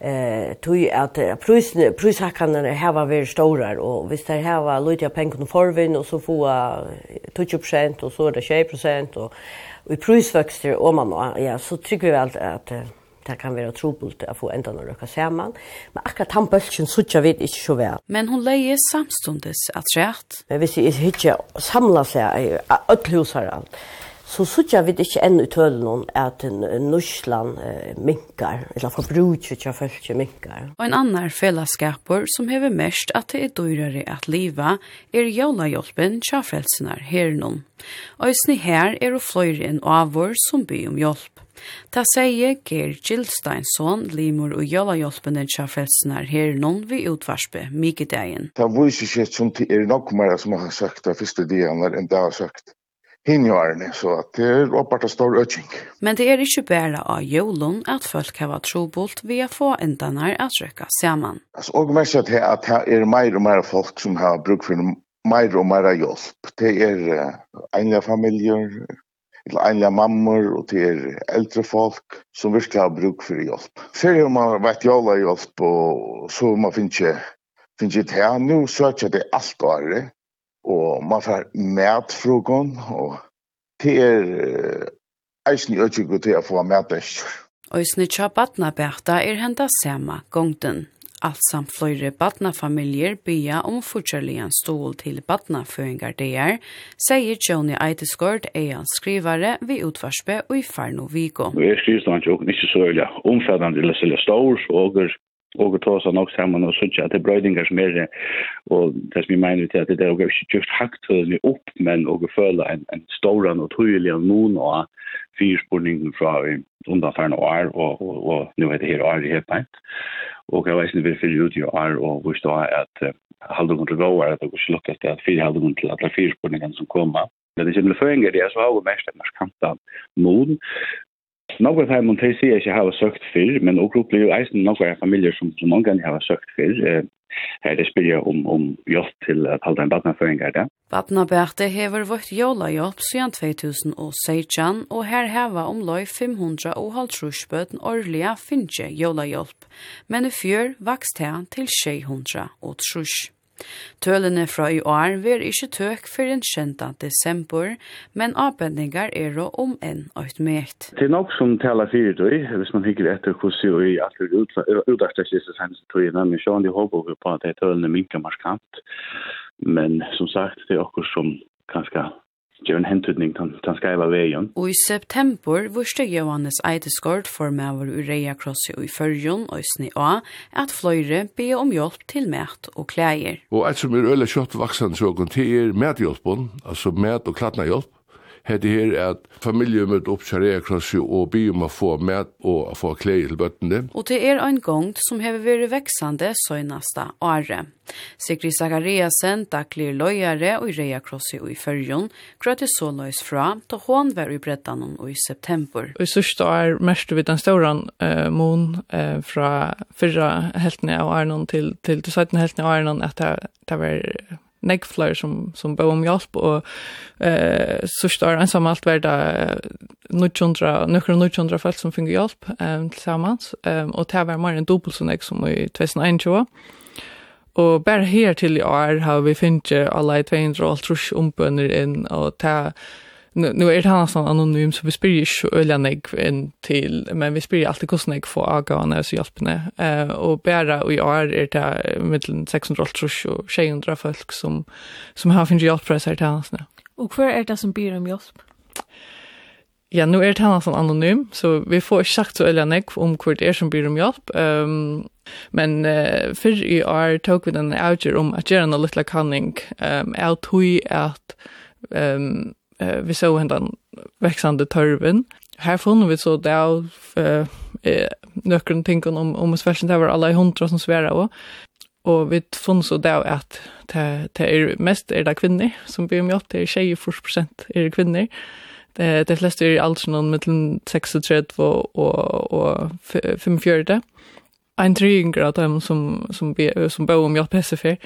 Speaker 10: Eh, tog at prisen, prishakkene her var veldig store, og hvis det her var løyde av pengene forvinn, og så få 20 og så er det 20 og i prisvøkster og man, ja, så trykker vi väl at, uh, det kan være trobult å få enda når dere sammen. Men akkurat han bølgen sutja vi ikke så vel.
Speaker 5: Men hun leier samstundes at rett.
Speaker 10: Men hvis jeg ikke samler seg i ødelhuser alt, så sutja vi ikke enn i tølen at Norsland eh, minkar, eller forbruket ikke følge minkar.
Speaker 5: Og en annan fellesskaper som hever mest at det er dyrere at liva er jólahjálpen her noen. Og i sni her er og flere enn avår som byr om hjelp. Ta sier Ger Gildsteinsson, limur og jólajolpene tja frelsnar her noen vi utvarspe mykidegjen.
Speaker 11: Ta viser seg som det er nok mer som har sagt det første dianer enn det har sagt hinjarne, så at det er oppart av stor øking.
Speaker 5: Men det er ikke bare av jolun at folk har vært trobult ved å få endene at røkka sammen.
Speaker 11: Altså, og mer sett er at det er mer og mer folk som har bruk for mer og mer hjelp. Det er uh, egne familier, eller enlige mammer og til eldre folk som virkelig har bruk for hjelp. Før har man vært jævla hjelp, og så man finner ikke, finner ikke her. Nå søker det alt året, og man får medfrågan, og det er eisen i økje til å få medvester.
Speaker 5: Og i snitja badnabæta er henda sema gongten. Alt samt fløyre badnafamiljer bya om fortjørligen stål til badnaføyngar der, sier Joni Eiteskort, er han skrivare ved utvarspe og i Farno Vigo.
Speaker 12: Vi er skrivstand jo ikke så veldig omfattende eller sille stor, og og ta oss nok sammen og sånn at det er brøydinger som er det, og det som vi mener til at det er jo ikke just hakt høyden opp, men og føle en, en ståran og tydelig av noen av fyrspurningen fra undanfærende år, og, og, og, og nå er det her år i helt og jeg vet ikke vil fylle ut i år og vurs da at halvdagen til gåar at det går slukk til at fire halvdagen til alle fire spurningene som kommer. Men det kommer føringer det er så har vi mest en markanta mod. Några av dem de sier ikke har søkt før, men også opplever eisen noen av familier som, som noen ganger har søkt før her det spyrir om, om hjelp til at halda en badnaføring er
Speaker 5: det. Badnaberte hever vårt jola hjelp siden 2016, og her heva omløy 500 og halvtrus bøten årlige finnje jola hjelp, men i fjør vaks til 600 og trus. Tølene fra i år vil ikke tøk for en kjent av desember, men avbendingar er om enn et mekt.
Speaker 12: Det er nok som taler fire tøy, hvis man hikker etter hvordan vi alt er udartet siste seneste tøyene, men sånn de håper på at det er tølene minker markant. Men som sagt, det er okkur som kanskje gjør en hentutning til han skreiva veien.
Speaker 5: Og i september vurste Johannes Eideskort for med ur ureia Krossi og i førjon og i sni a at fløyre be om hjelp til mæt og klæger.
Speaker 13: Og et som er øyla kjøtt vaksan sjåkon til er mæthjelpen, altså mæt og klatna hjelp, hette her at familie møtte opp kjære kjærerklasse og by om å få mat og å få klei til bøttene.
Speaker 5: Og det er en gang som har vært veksende søgneste året. Sigrid Zachariasen, daglig løyere og reia krossi i fyrjon, grøyte så løys fra, da hon var i breddanen og i september.
Speaker 9: Og i sørste år mest vi den store uh, mån uh, fra fyrra heltene av Arnon til, til, til 17 heltene av Arnon, at det, det var nekflar som, som bør om hjelp, og eh, så står ensam alt verda 900, nøkker 900 folk som finner hjelp eh, til sammen, eh, og det var mer enn dobbelt som jeg som i 2021. Og bare her til i år har vi finnet alle 200 og alt trus ombønner inn, og det nu, nu är det han nästan anonym så vi spyrir ju ölja negv in till men vi spyrir alltid kost negv få agavane så hjälpne Uh, och bära i år är det mellan 600 och 600 folk som, som har finnit hjälp för sig till hans
Speaker 14: nu. Och hver är det som byr om hjälp?
Speaker 9: Ja, nu är det här nästan anonym så vi får inte sagt så ölja negv om hver det är som byr om hjälp um, Men uh, fyrr i år tog vi den avgjør om at gjerne noe litt kanning um, av tog at um, eh, vi såg den växande törven. Här fann vi så det av eh, nökron tänker om, om svärsen det var alla i hundra som svärar och Og vi fann så det at det, det er mest er det kvinner som blir med opp, det er 24 prosent er det kvinner. Det, det fleste er alt sånn mellom 36 og, og, og 45. En trygger av dem som, som, som bor om hjelp hessefyr,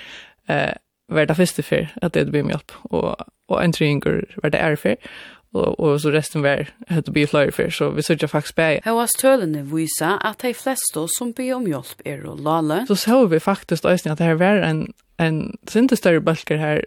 Speaker 9: eh, var det første fyr at det blir med opp. Og og en treninger var det er for, og, og så resten var at det blir flere for, så vi sørger faktisk
Speaker 10: bare. var tølene viser at de fleste som ber om hjelp er å lale.
Speaker 9: Så så vi faktisk også at det her var en, en sinte større balker her,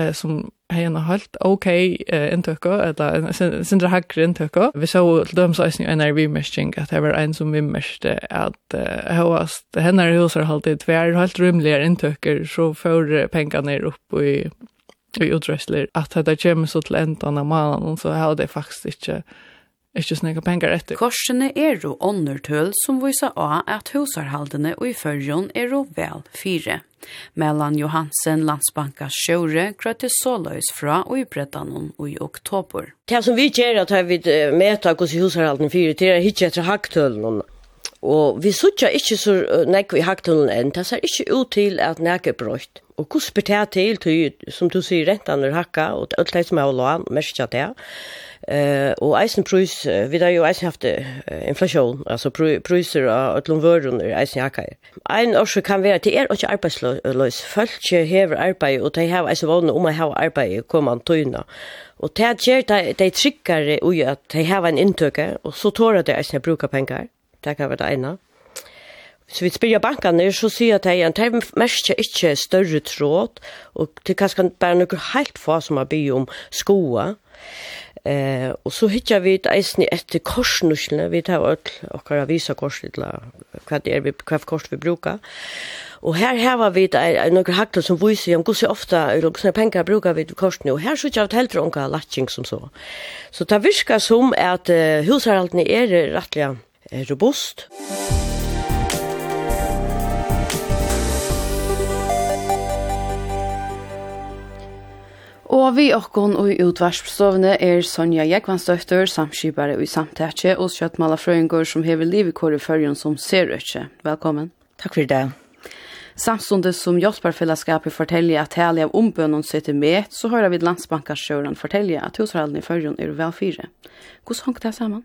Speaker 9: eh, som har har hållt okej eh, intöka eller sindra hackre intöka. Vi så till dem så är en är vimmestning att det var en som vi vimmeste att eh, hoast henne hus har hållit tvär helt rymligare intöker så får pengarna ner upp i i utrustler att det där kommer så till ändan av mannen så har det faktiskt inte ikke snakka pengar etter.
Speaker 10: Korsene er jo åndertøl som viser av at husarhaldene og i førjon er jo vel fire. Mellan Johansen, Landsbankas sjøre, grøtte såløys fra og i brettanon og i oktober.
Speaker 15: Det som vi gjør at vi møter hos husarhaldene fire, det er ikke etter haktølen. Og vi sutja ikkje så nekk vi haktunnelen enn, det ser ikkje ut til at nekk er brøyt. Og hos ber det til, til, som du sier, rentan er hakka, og alt det som er lån, merskja det. Uh, og eisen prøys, vi har jo eisen haft uh, inflasjon, altså prøyser av utlom vørun er eisen hakka. Ein årsøk kan være, det er ikke arbeidsløs, folk hever arbeid, og de har eisen vågne om å ha arbeid, kommand tøyna. Og det gjør de de tryggare ui at de hever en inntøke, og så tårer de eisen bruka pengar. Det kan være det ene. Så vi spyrir bankene, så sier jeg at de mest ikke større tråd, og det er kanskje bare noe helt få som har bygd om skoa. Eh, og så hittar vi et eisen etter korsnuslene, vi tar alt okkar visa kors, hva det er vi, hva kors vi brukar. Og her har vi noen hakler som viser om hvordan ofte hvordan penger brukar vi korsene, og her så ikke av helt unga latting som så. Så det virker som at uh, husarhaltene er rettelig robust.
Speaker 5: Og vi okkon og utvarsprosovne er Sonja Jekvansdøfter, samskipare og samtetje, og Kjøttmala frøyngur som hever liv i kåre førjen som ser øtje. Velkommen.
Speaker 15: Takk for det.
Speaker 5: Samstundet som Jotbarfellesskapet forteller at hele av ombønnen sitter med, så hører vi landsbankarsjøren fortelle at hushalden i førjen er vel fire. Hvordan hanker det sammen?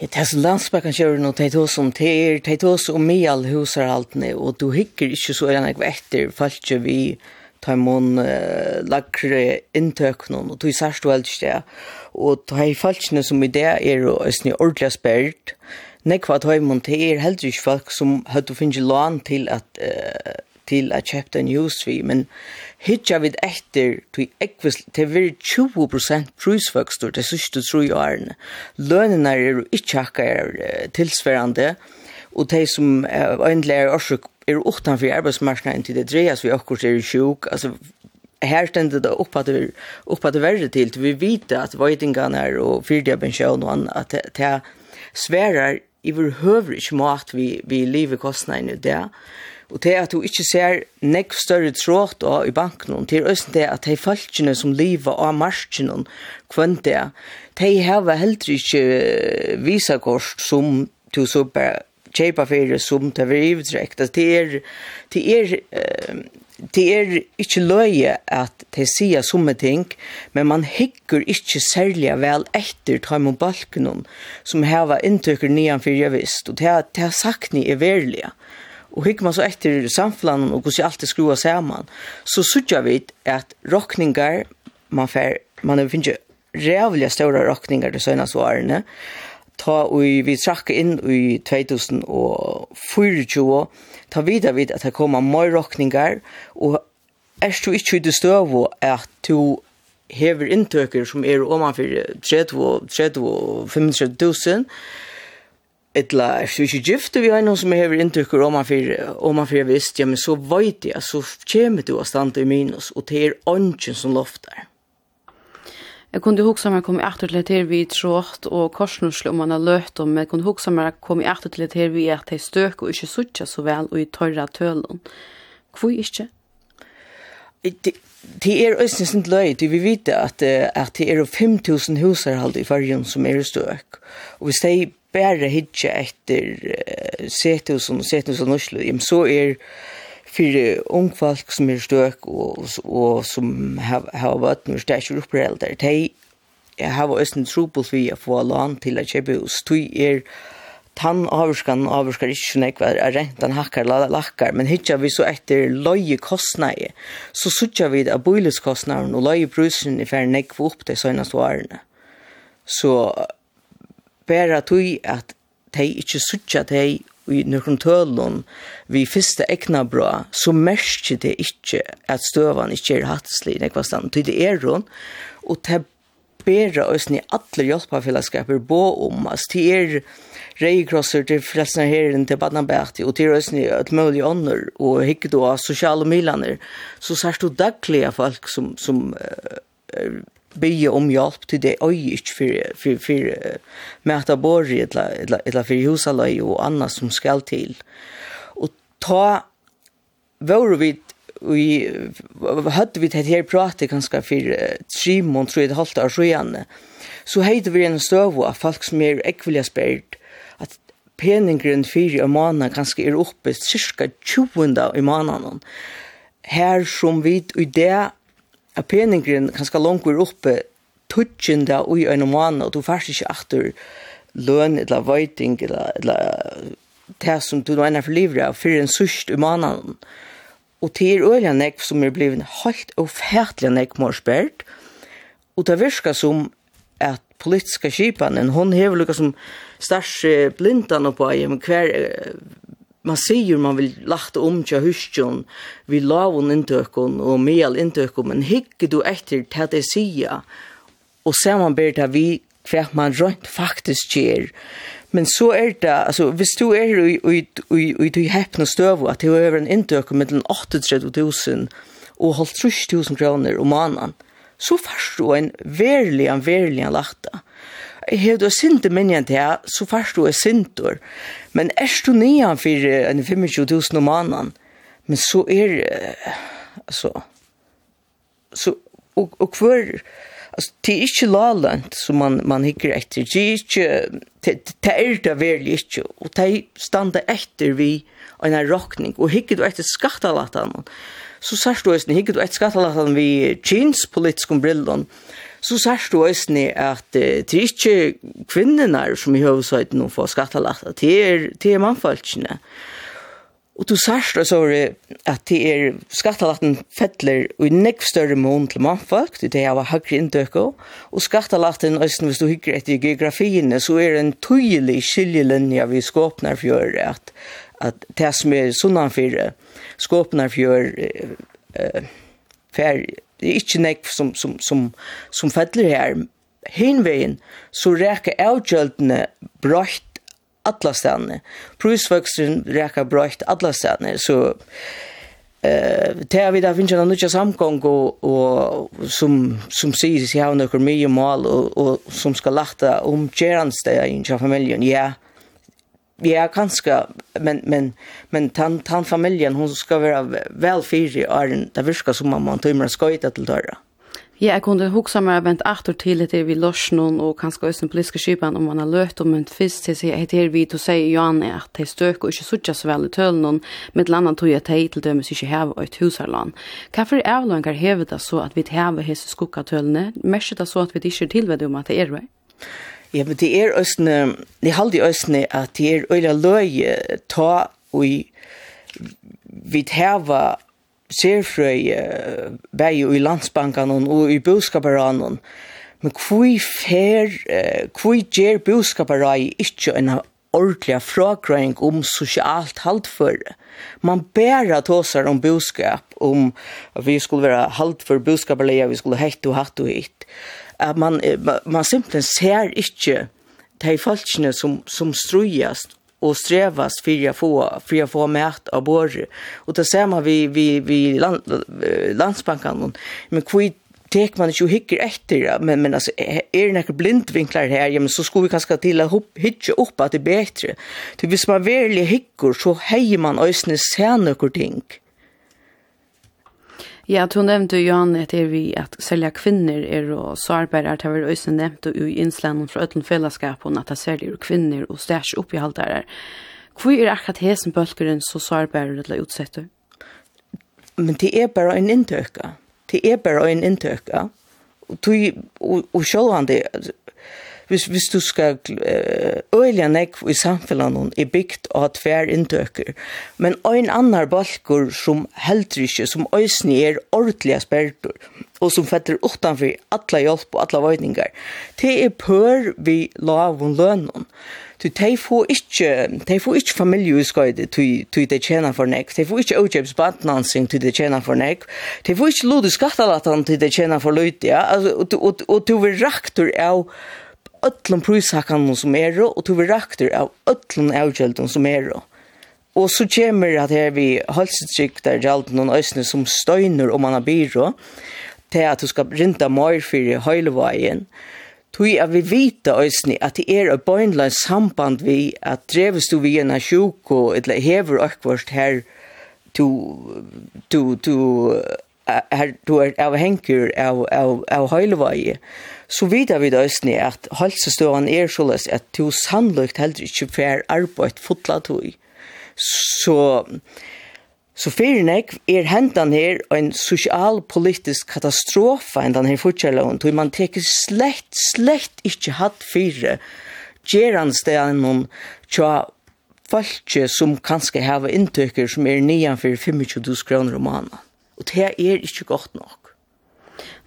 Speaker 15: Ja, det er så landsbakken kjører noe, det er som teer, det er som med alle huser og du hikker ikke så enn jeg etter, falt vi tar mon uh, lakre inntøkene, og du sørst vel helst det, og ta i falskene som i det er og østene ordentlig spørt, nekva ta i mon er heller ikke folk som hadde finnet lån til at, uh, til at kjøpte en hus vi, men hitja vid etter til ekvis til vir 20% prisvøkstur til sørste tru i årene. Lønene er ikke akkar tilsverande, og de som egentlig er årsøk er utanfor arbeidsmarknaden til det dreias vi akkurat er sjuk, altså her stendet det opp at det, opp at det verre til, til vi vet at vøytingene er og fyrdiabensjøen og annet, at det, er sverar i vår høvrig mat vi, vi lever kostnaden i det. Og til at du ikke ser nekv større tråd av i banken, det er også det at de falskene som lever av marsjen, kvann det, de har heller ikke visakost som du så bare kjeipa fyrir som det var ivdrekt. Det er, det er, det er ikke løye at de sier somme ting, men man hikker ikke særlig vel etter ta imot balken som heva inntøkker nian fyrir jeg visst, og det er, det er sakni er verlige og hikker man så etter samflanen og hvordan alt er skrua sammen, så sørger vi at rockningar, man, fer, man finner rævlig større rockningar de søgnast svarene, ta og vi trakk inn i 2024, ta videre vid at det kommer mer råkningar, og er du ikke ute støv at du hever inntøker som er omanfor 30 og 35 000, etla så ikke gifte vi har noen som hever inntrykk om man fyrir om man fyrir visst ja men så vet jeg så kommer du å stanna i minus og det er ånden som loftar
Speaker 5: Jeg kunne huske meg kom i etter til et vi trått og korsnusle om man har løtt om, men jeg kunne huske meg kom i etter til et vi är till støk og ikke suttja så vel og i torra tølen. Hvor ikke?
Speaker 15: Det, det er øyne sin løy, det vi vet at, at det er 5.000 husar i fargen som er støk. Og hvis de bare hitje etter uh, sethus og sethus og norslu, så er fyrir ung folk som er støk og, og som har vært med stækjer oppreldar, de har vært en trobel vi å få lån til å kjøpe hus. De er tann avskan avskar ikkje så nekva er rentan hakkar lakkar, men hitja vi så etter løye kostnæje, så sutja vi av boileskostnæren og løye brusen i færre nekva opp de søgnast varene. Så bara tui at de ikkje sutja de i nøkron tølun vi fyrste ekna bra, så merker det ikkje at støvan ikkje er hattslig i nekva stand. Det er hon, og det bedre oss ni alle hjelpafellesskaper bo om, altså det er reikrosser til frelsene herren til Badnabæti, og til oss ni et mulig ånder, og hikke då sosiale milaner, så sørst du daglige folk som, som uh, bygge om hjelp til det øye ikke for, for, for metabori eller, eller for husaløy og annet som skal til. Og ta våre vidt vi hadde vi det her pratet ganske for tre måneder, tror jeg det holdt av sjøene, så heter vi en støv av folk som er ekvillig spørt, at peningren fire i måneden ganske er oppe cirka 20 i måneden. Her som vi i det at peningren kanskje langer oppe tutsjende og i en måned, og du færst ikke atter løn eller vøyting eller, eller det som du nå for livet av for en sørst i måneden. Og det er øyne nek som er blevet helt og fætlig nek morspert, og det virker som at politiska skipanen, hon hever lukka som størst blindan på i hver man säger man vill lachta om tja husjon vi lavon intökon og mel intökon men hygge du efter til det sia ser man ber det vi kvärt man rønt faktisk ger. Men så er det altså, hvis du er i i i i du häpna stöv att du över en og mellan 83000 och 53000 kronor om månaden så først du en verlig en verlig lachta har du sint minjan til, så først du er sintor. Men er du nian for en 25.000 om mannen, men så er, altså, så, og, og hver, altså, det er ikke lalent som man man hikker etter, det er ikke, det är det väl ikke, og det standa etter vi en rokning, og hikker du etter skattalatan så särskilt du hickar du efter skattalatan vi jeans politiska brillon så sier du øyne at det er ikke kvinnerne som i høvdsøyden nå får skattelagt, det er, det er mannfolkene. Og du sørst så er at det er skattelagten fettler og i nekv større mån til mannfolk, det er av høyre inndøk og skattelagten øyne hvis du hykker etter geografiene, så er det en tydelig skiljelinje vi skåpner for å gjøre at, at det som er sånn for skåpner for å gjøre eh, ferdig, det er ikke nek som, som, som, som fedler her. Hinveien så reker avgjøltene brøyt alle stedene. Prusvøksten reker brøyt alle stedene. Så eh uh, det vi där finns en annan samgång och, och som som sägs jag har några mye mål och, och som ska lachta om gerans där i familjen. Ja. Ja, är kanske men men men tant tant familjen hon ska vara vel fyrig är det virker som man tömmer skojta til døra.
Speaker 5: Ja, jag kunde huxa mig vänt etter till det vi løs noen, og och kanske den politiske skipan om man har løt om en fisk til seg, etter vi då säger Johan att det stök och inte sucha så väl i noen, någon med landan tog jag till till dömes inte här ett husarland. Varför är avlångar det så att vi heve hese skocka tölne? det så att vi inte tillvärde om att det er det.
Speaker 15: Ja, men det er østene, det halde østene at det er øyla løye ta og vi tæva serfrøy bæg i landsbankan og i boskaparan Men kvui fer, kvui gjer boskaparai ikkje en ordentlig fragrøyng om sosialt haltføre. Man bæra tåsar om boskap, om at vi skulle være haltføre eller vi skulle hett og hatt og hitt at man, man simpelthen ser ikke de folkene som, som strøyast og strevas för att få för att få mät av bor och det ser man vi vi vi land, landsbanken men kvitt tek man ikke hikker etter, men men altså, er det noen blindvinkler her, ja men så skulle vi kanskje til å hikke opp att det er bedre. Så hvis man virkelig hikker, så heier man øsne se noen ting.
Speaker 5: Mm Ja, du nevnte jo Johan at er vi at selja kvinner er og sårbærer at det var også nevnt og i innslanden fra øtlen og at det selger kvinner og stærs oppihaldere. Hvor er akkurat hesen bølgeren så sårbærer eller utsetter?
Speaker 15: Men det er bare en inntøkka. Det er bare en inntøkka. Og, og, og selv om det hvis, hvis du skal øyla nek i samfunnet er bygd av tver inntøker. Men ein annar balkur som heldur ikke, som øyne er ordentlige sperrtur, og som fetter utenfor alla hjelp og alla vøyninger, det er pør vi lavun lønnen. Du tei få ikkje, tei få ikkje familie uskøyde tui, tui de tjena for nek, tei få ikkje ojebs badnansing tui de tjena for nek, tei få ikkje lode skattalatan tui de tjena for løyde, ja, og, og, og, vil raktur av öllum prishakkanum som er og tu vi rakter av öllum avgjøldum som er og så kommer at her vi halsettrykk der gjaldt noen øsne som støyner om man har byrå til at du skal rinda mer for høyleveien Tui at vi vita òsni at det er et bøynlein samband vi at dreves du vi en og eller hever akkvart her tu tu tu her du er henkur av av av høylevei så vidar vi det østene at helsestøven er såles at du sannløkt heller ikke fer arbeid fotla tog. Så, så fyrir nek er hentan her en sosialpolitisk katastrofa enn den her fortjelloven, tog man teker slett, slett ikke hatt fire noen tja falske som kanskje hava inntøkker som er nian fyrir 25 kroner om måneden. Og det er ikke godt nok.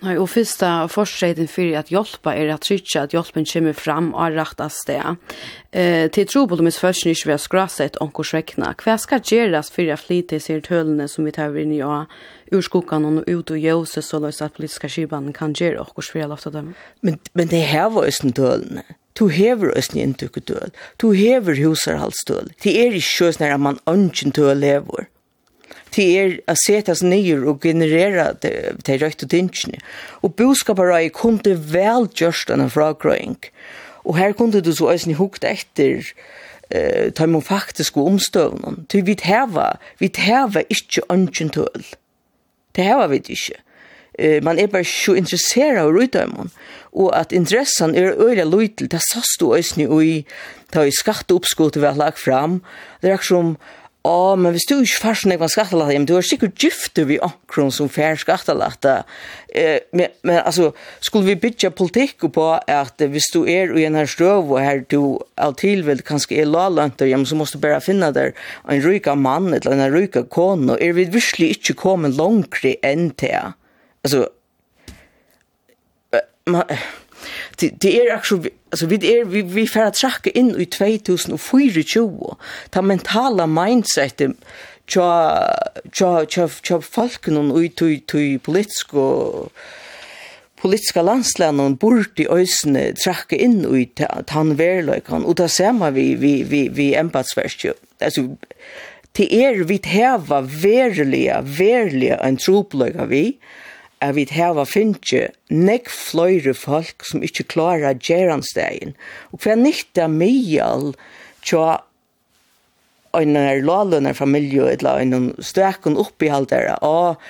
Speaker 5: Nei, og fyrsta forsreiten fyrir at hjelpa er at trykja at hjelpen kommer fram og rakta sted. Eh, til tro på de først ikke vi har skrasett onkors vekna. Hva skal gjeras fyrir at flyte seg tølene som vi tar inn i å ur skokan og ut og jøse så løs at politiska kibanen kan gjere onkors fyrir lofta dem?
Speaker 15: Men, men det her var østen tølene. Du hever østen i en dukketøl. Du hever husarhalstøl. Det er ikke sånn at man ønsken tøl hever til er å sette seg nyer og generere til røyt og tingene. Og boskaparøy kunne vel gjørst denne fragrøying. Og her kunne du så også hukt etter eh, ta imon faktisk og omstøvnen. Til vi tæva, vi tæva ikke ønsken tøl. Det heva vi ikke. Eh, man er bare så interesseret av røydøymon. Og at interessen er øyla løytel, det sast du også i, ta i skatteoppskottet vi har lagt fram. Det er akkurat som Ja, men hvis du ikke først snakker om skattelagt, men du er sikkert gifte vi akkurat som fær skattelagt. Eh, men, men altså, skulle vi bytja politikk på at hvis du er i en her strøv og her du av tilvild kanskje er lalønter, ja, men så måste du bare finne der en ryka mann eller en ryka kone, og er vi virkelig ikke kommet langere enn til? Altså, man, det, det er akkurat Alltså vi är vi vi får att tracka in i 2024 ta mentala mindset cha cha cha cha folken och ut tu politisk och politiska landsländer bort i ösne tracka in i han verlökan och där ser man vi vi vi vi empatsvärst ju alltså till er vi häva verliga verliga en troplöga vi at vi hava finnje nek fløyre folk som ikkje klara gjerandstegin. Og hva nytta mial tja en lalønner familie la en støkken oppihaldere. Og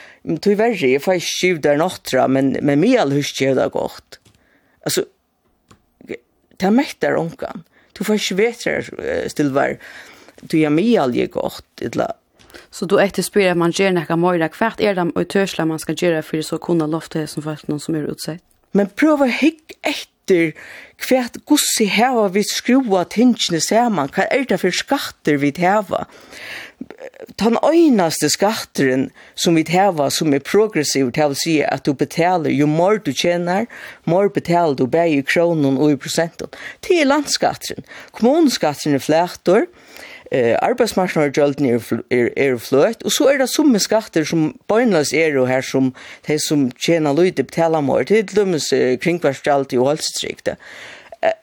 Speaker 15: tog verri, jeg får ikke skiv der nottra, men, men mial husk jeg det godt. Altså, ta mektar onkan. Du får ikke stilvar, du ja mial jeg godt, eller
Speaker 5: Så då efter spyr att man ger näka mera kvart är det och törsla man ska göra för så kunna lofta det som folk någon som är utsett.
Speaker 15: Men prova hick efter kvart gussi här vi skruva tingene saman. kan är det för skatter vi hava? Den øynaste skatteren som vi hava som er progressiv, til å si at du betaler jo mer du tjener, mer betaler du bare i kronen og i prosenten. Det er landskatteren. Kommuneskatteren er flætor, eh, arbeidsmarknadsgjøldene er, er, er fløtt og så er det summe skatter som bøgnløs er og her som de som tjener lite betaler mer, til dømes eh, kringkvarsgjøld i Ålstriktet. Eh,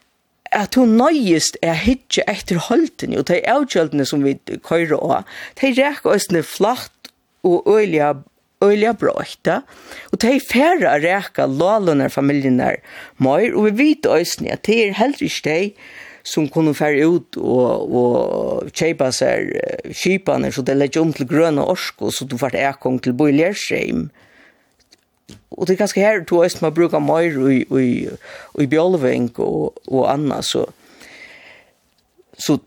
Speaker 15: at hun nøyest er hitje etter holden, og de avgjøldene som vi køyre av, de reker oss ned flatt og øyelige øyla bråkta, og de færre a reka lålunar familienar mer, og vi vet òsne at det er heller ikke de som kunne fære ut og, og kjøpe seg kjøpene, så det legger om til grønne orsko, så du får ekong til bøylersheim. Og det er ganske her, du også man bruker mer i, i, i bjølving og, og annet, så, så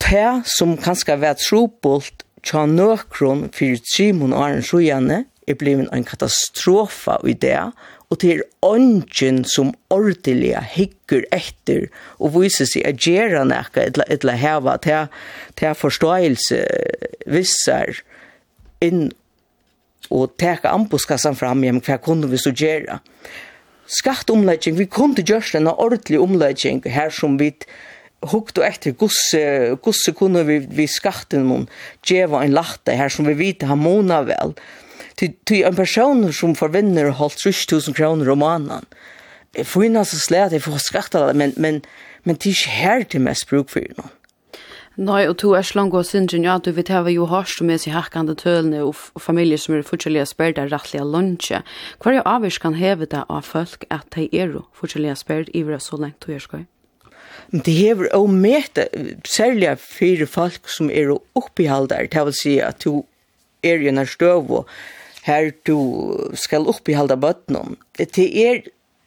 Speaker 15: det som kanskje har vært trobult tja nøkron fyrir Simon og Arne Sjojane er blivit en katastrofa i det, og det er ånden som ordelig hikker etter og viser seg at gjøre noe eller, eller heve til, til forståelse visser inn og teka ambuskassan fram hjem hva kunne vi så gjøre. Skattomlegging, vi kunne gjøre en ordentlig omlegging her som vi hukt og etter gosse, gosse kunne vi, vi skatten noen djeva en latte her som vi vet har mona vel til en person som forvinner holdt 3000 kroner om måneden. Jeg får inn altså slet, jeg får skatt det, men, men, men det er ikke her til mest bruk for noen.
Speaker 5: Nei, og to er slangt og syndrin, ja, du vet hva jo hørst med seg hakkande tølene og, og familier som er fortjellige sperd er rettlige lunsje. Hva er avvis kan heve det av folk at de er jo fortjellige sperd i hver så lengt du er skøy?
Speaker 15: Men det hever å møte, særlig fire folk som er oppihaldere, det vil si at du er i nær støv og her du skal oppi halda bøtnen. Det er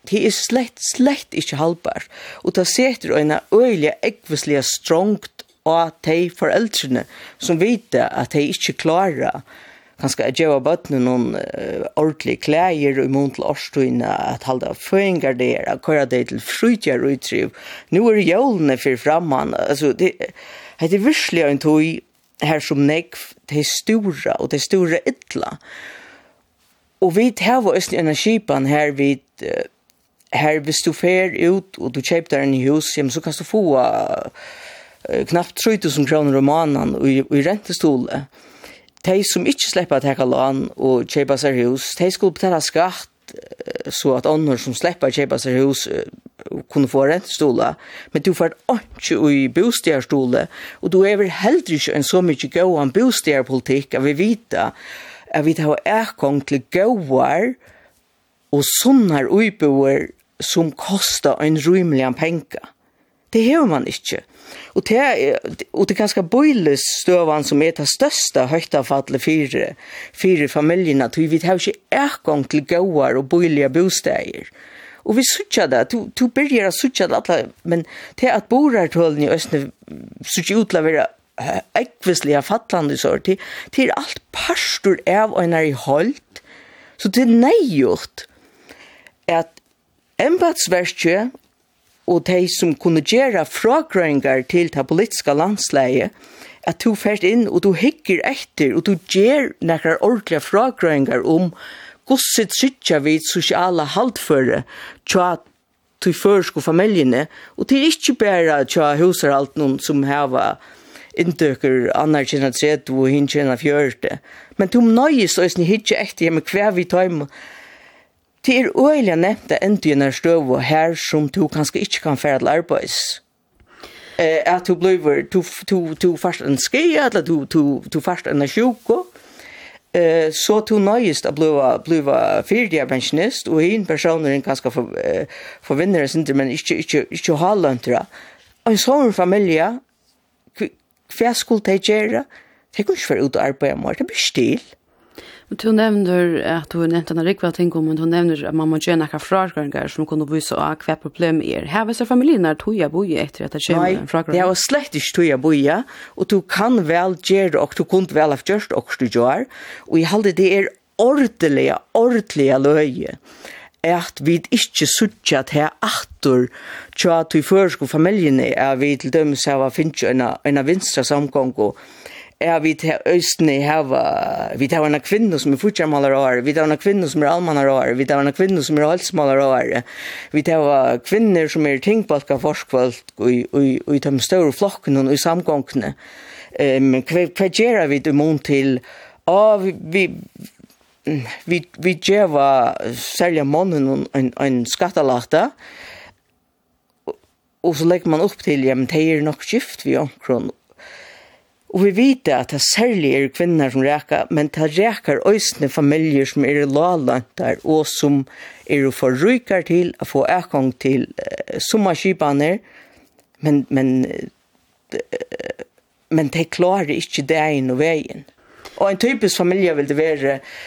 Speaker 15: det er slett, slett ikke halvbar. Og det setter øyne øyelig, ekvislige, strongt av de foreldrene som vet at de ikke klarer kanskje at jeg var bøttene noen uh, ordentlige klæger og imot til årstøyene, at halda føringer der, at køre det til frytjer og utriv. Nå er jølene for framman. Altså, det, det er virkelig en tog her som nekv, det er store og det er store ytla. Og vi tar var østlige energipan her vi her hvis du fer ut og du kjøper der en hus, ja, så kan du få uh, knappt 3000 kroner om måneden i, i rentestole. De som ikke slipper å ta lån og kjøpe seg hus, de skulle betale skatt så at andre som slipper å kjøpe seg hus kunne få rentestole. Men du får ikke i bostedstole, og du er vel heller ikke en så mye om bostedpolitikk at vi vet at vi tar ekong til gauar og sunnar uiboer som kostar en rymelig penka. Det hever man ikkje. Og det, er, og det er ganske bøyles støvan som er det største høytafallet fire, fire familiene, at vi tar ikke ekong til gauar og bøylige bosteier. Og vi sutja det, du, du byrjar å sutja det alle, men det at borartålen i Østene sutja utla vera ekvislige fattlande sår til, til alt parstur av og er i holdt, så til neigjort at embatsverkje og de som kunne gjøre fragrøyngar til det politiske landsleie, at du fært inn og du hikker etter og du gjør nekkar ordentlige fragrøyngar om gosset sittja vid sosiala haltføre tja til førsk og familjene, og til ikke bæra tja husarhalten som heva inntøkker annar kjenner tredje og hinn kjenner fjørte. Men tom nøyes og er sni hitje ekte hjemme hver vi tøymer. Det er øyelig nevnt det endte endtjene støv og her som du kanskje ikke kan fære til arbeids. Eh, at du blir, du, du, du først en skia, eller du, du, du først en sjuko, eh, så du nøyest å bli, bli fyrdig pensjonist, og en person er ganske for, eh, forvinner sin, men ikke, ikke, ikke, ikke har lønt det. En sånn familie, hva skulle de gjøre? De kunne ikke være ute og arbeide mer, det blir stil.
Speaker 5: Men du nevner at du nevnte en rikva ting om, men du nevner at man må gjøre noen fragrangar som kunne vise av hva problem er. Her viser familien er toja boja etter at det kommer en fragrangar.
Speaker 15: Nei, det er slett ikke toja boja, og du kan vel gjøre, og du kunne vel ha gjort og du gjør, og jeg halde det er ordelige, ordelige løye at vi ikke suttja til atur tja til førsko familjene er vi til dømes hava finnst en av vinstra samgångo er vi til østene hava vi til hava kvinno som er futjarmalar år vi til hava kvinno som er almanar år vi til hava kvinno som er halsmalar år vi til kvinner som er tingbalka forskvalt og i de større flokkene og i samgångene um, hva gjerra vi til mån til? Ja, vi, vi vi vi geva selja mannen en en skattelagta og så legger man opp til jamen det er nok skift vi omkron og vi vet at det særlig er kvinner som reker men det reker øsne familier som er lalantar og som er for ryker til å få ekong til uh, sommerskipaner men men uh, men de klarer ikke det ene og veien og en typisk familie vil det være uh,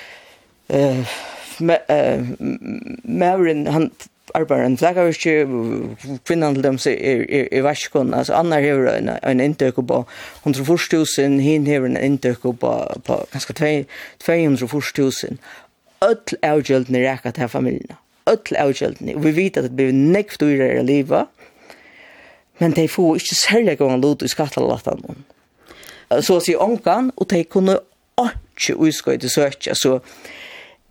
Speaker 15: eh Maurin han arbetar en flaggavirke, kvinnan til dem er, er, er vaskon altså Anna hever en en inntøk på 140 000 hin hever en inntøk på på ganske 200 000 öll avgjøldene rækka til familjene. Öll avgjøldene. Vi vet at det blir nekv dyrere i livet, men de får ikke særlig gong lot i skattelatan. Så sier ångan, og de kunne ikke utskøyde søkja, så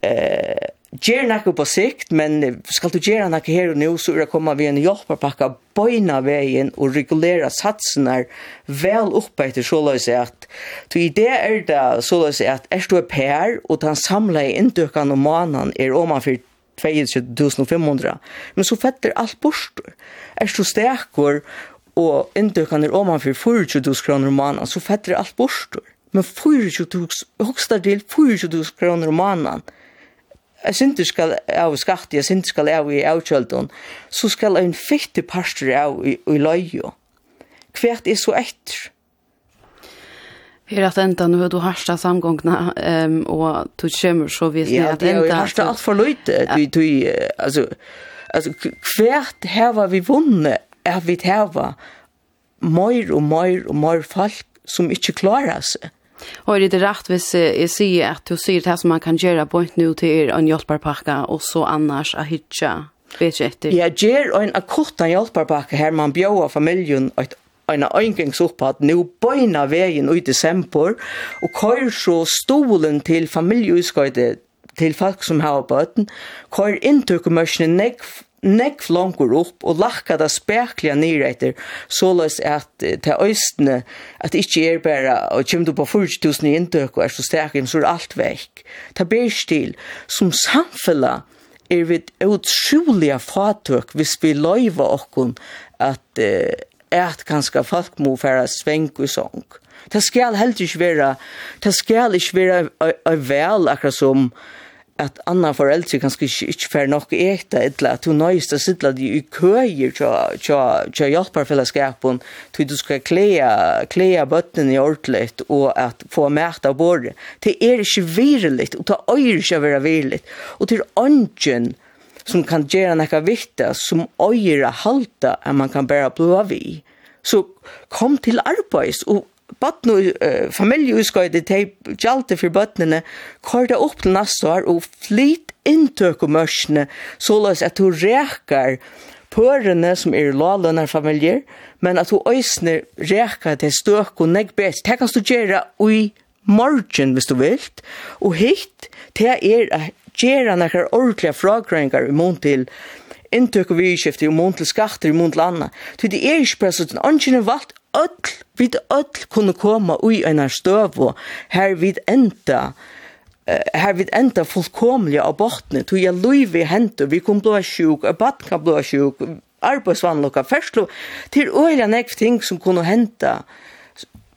Speaker 15: eh ger nakko på sikt, men skal du gjøre nakko her og nå, så er det kommet vi en hjelperpakka bøyna veien og regulera satsene vel oppe etter såløs at idé i det er det såløs at er du er per, og den samlede inndøkene om måneden er omanfor 2500, men så fetter alt bort. Er du stekker, og inndøkene er omanfor 4000 kroner om måneden, så fetter alt bort. Men 40 000, til 40 kroner om måneden, Jeg synes skal av skatt, jeg synes skal av i avkjølton, så skal en fitte parster av i, i løye. Hvert er så etter.
Speaker 5: Her at enda nu du harsta samgångna um, og du kommer så visst
Speaker 15: ja, at enda... Ja, det jeg harsta alt for løyte. Ja. Du, du, altså, altså, hvert heva vi vunnet, er vi heva mer og mer og mer folk som ikke klarer seg.
Speaker 5: Och det rett hvis jeg sier at du sier det som man kan gjøre på ett til till en hjelperpakke, og så annars att vet bättre etter?
Speaker 15: Ja, ger en akutta hjelperpakke her man bjør familjen et en øyngingsopphatt nå bøyna vegin ut i desember, og køyr så stolen til familjeutskøyde til folk som har bøten, køyr inntukumørsene nekv nekk flankur upp og lakka da spekliga nyreiter såleis løs at til øystene at ikkje er bare og kjem du på 40.000 i inntøk og er så sterk så er alt vekk. Ta ber til som samfella er vi utroliga fatøk hvis vi løyva okkun at eh, at ganske folk må færa sveng og sång det skal heldig ikke være det skal ikke være vel akkurat som at anna foreldre kanskje ikke, ikke fer nok ekta etla, at hun nøyest å sitte de i køyer til hjelperfellesskapen, til du skal klea, klea bøttene i ordentlig, og at få mæt av båret. Det er ikke virelig, og det er ikke å være virelig. Og til ånden som kan gjøre noe viktig, som øyer å halte, at man kan bare blå i. Så kom til arbeids, og Batten og uh, familieutskøyde til gjaldt for bøttene korda opp til neste år og flyt inntøk og mørsene såløs at du reker pørene som er lalønner familier, men at du øsner reker til støk og negbest. Det kan du gjøre i morgen hvis du vil, og hitt det er å gjøre noen ordentlige fragrøyngar i mån til inntøk og vidskifte, i mån til skatter, i mån til anna. Så det er ikke bare sånn, ønsken er valgt öll, vid öll kunne koma ui einar støv og her vid enda her vid enda fullkomliga av botni, tog jeg luivi hentu, vi kom blåa sjuk, baden kan blåa sjuk, arbeidsvannlokka, ferslo, til øyla nekv ting som kunne henta,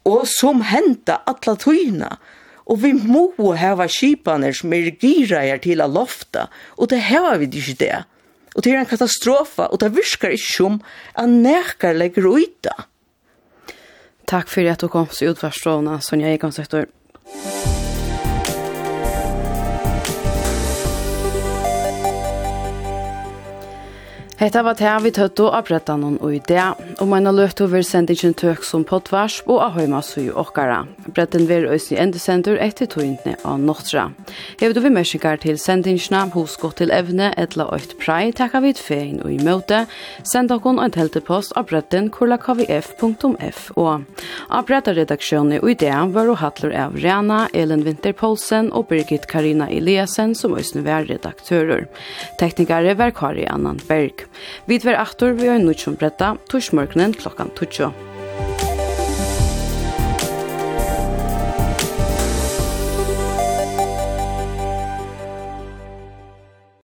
Speaker 15: og som henta atla tøyna. Og vi må hava skipaner som er gira her til a lofta, og det hava vi ikke det. Og det er en katastrofa, og det virkar ikke som at nekar legger ut det.
Speaker 5: Takk for at du kom til utvarstråna, Sonja Egansøktor. Takk. Hetta var tær vi tøttu av brettanum og idea, og meina løttu over sendingen tøk som potvars og ahoima sui okkara. Bretten vir òsni endesendur etter tøyntne av Nortra. Við du vi mersingar til sendingina, husko til evne, etla oitt prei, takka vid fein og i møte, send okkon en teltepost av bretten kurlakvf.fo. Av brettaredaksjonen og idea var og hattler av Rena, Elen Winter Poulsen og Birgit Karina Eliasen som òsni var redaktører. Teknikare var Kari Annan Berg. Vi tver aftur vi har nødt som bretta, torsmørkenen klokkan 12.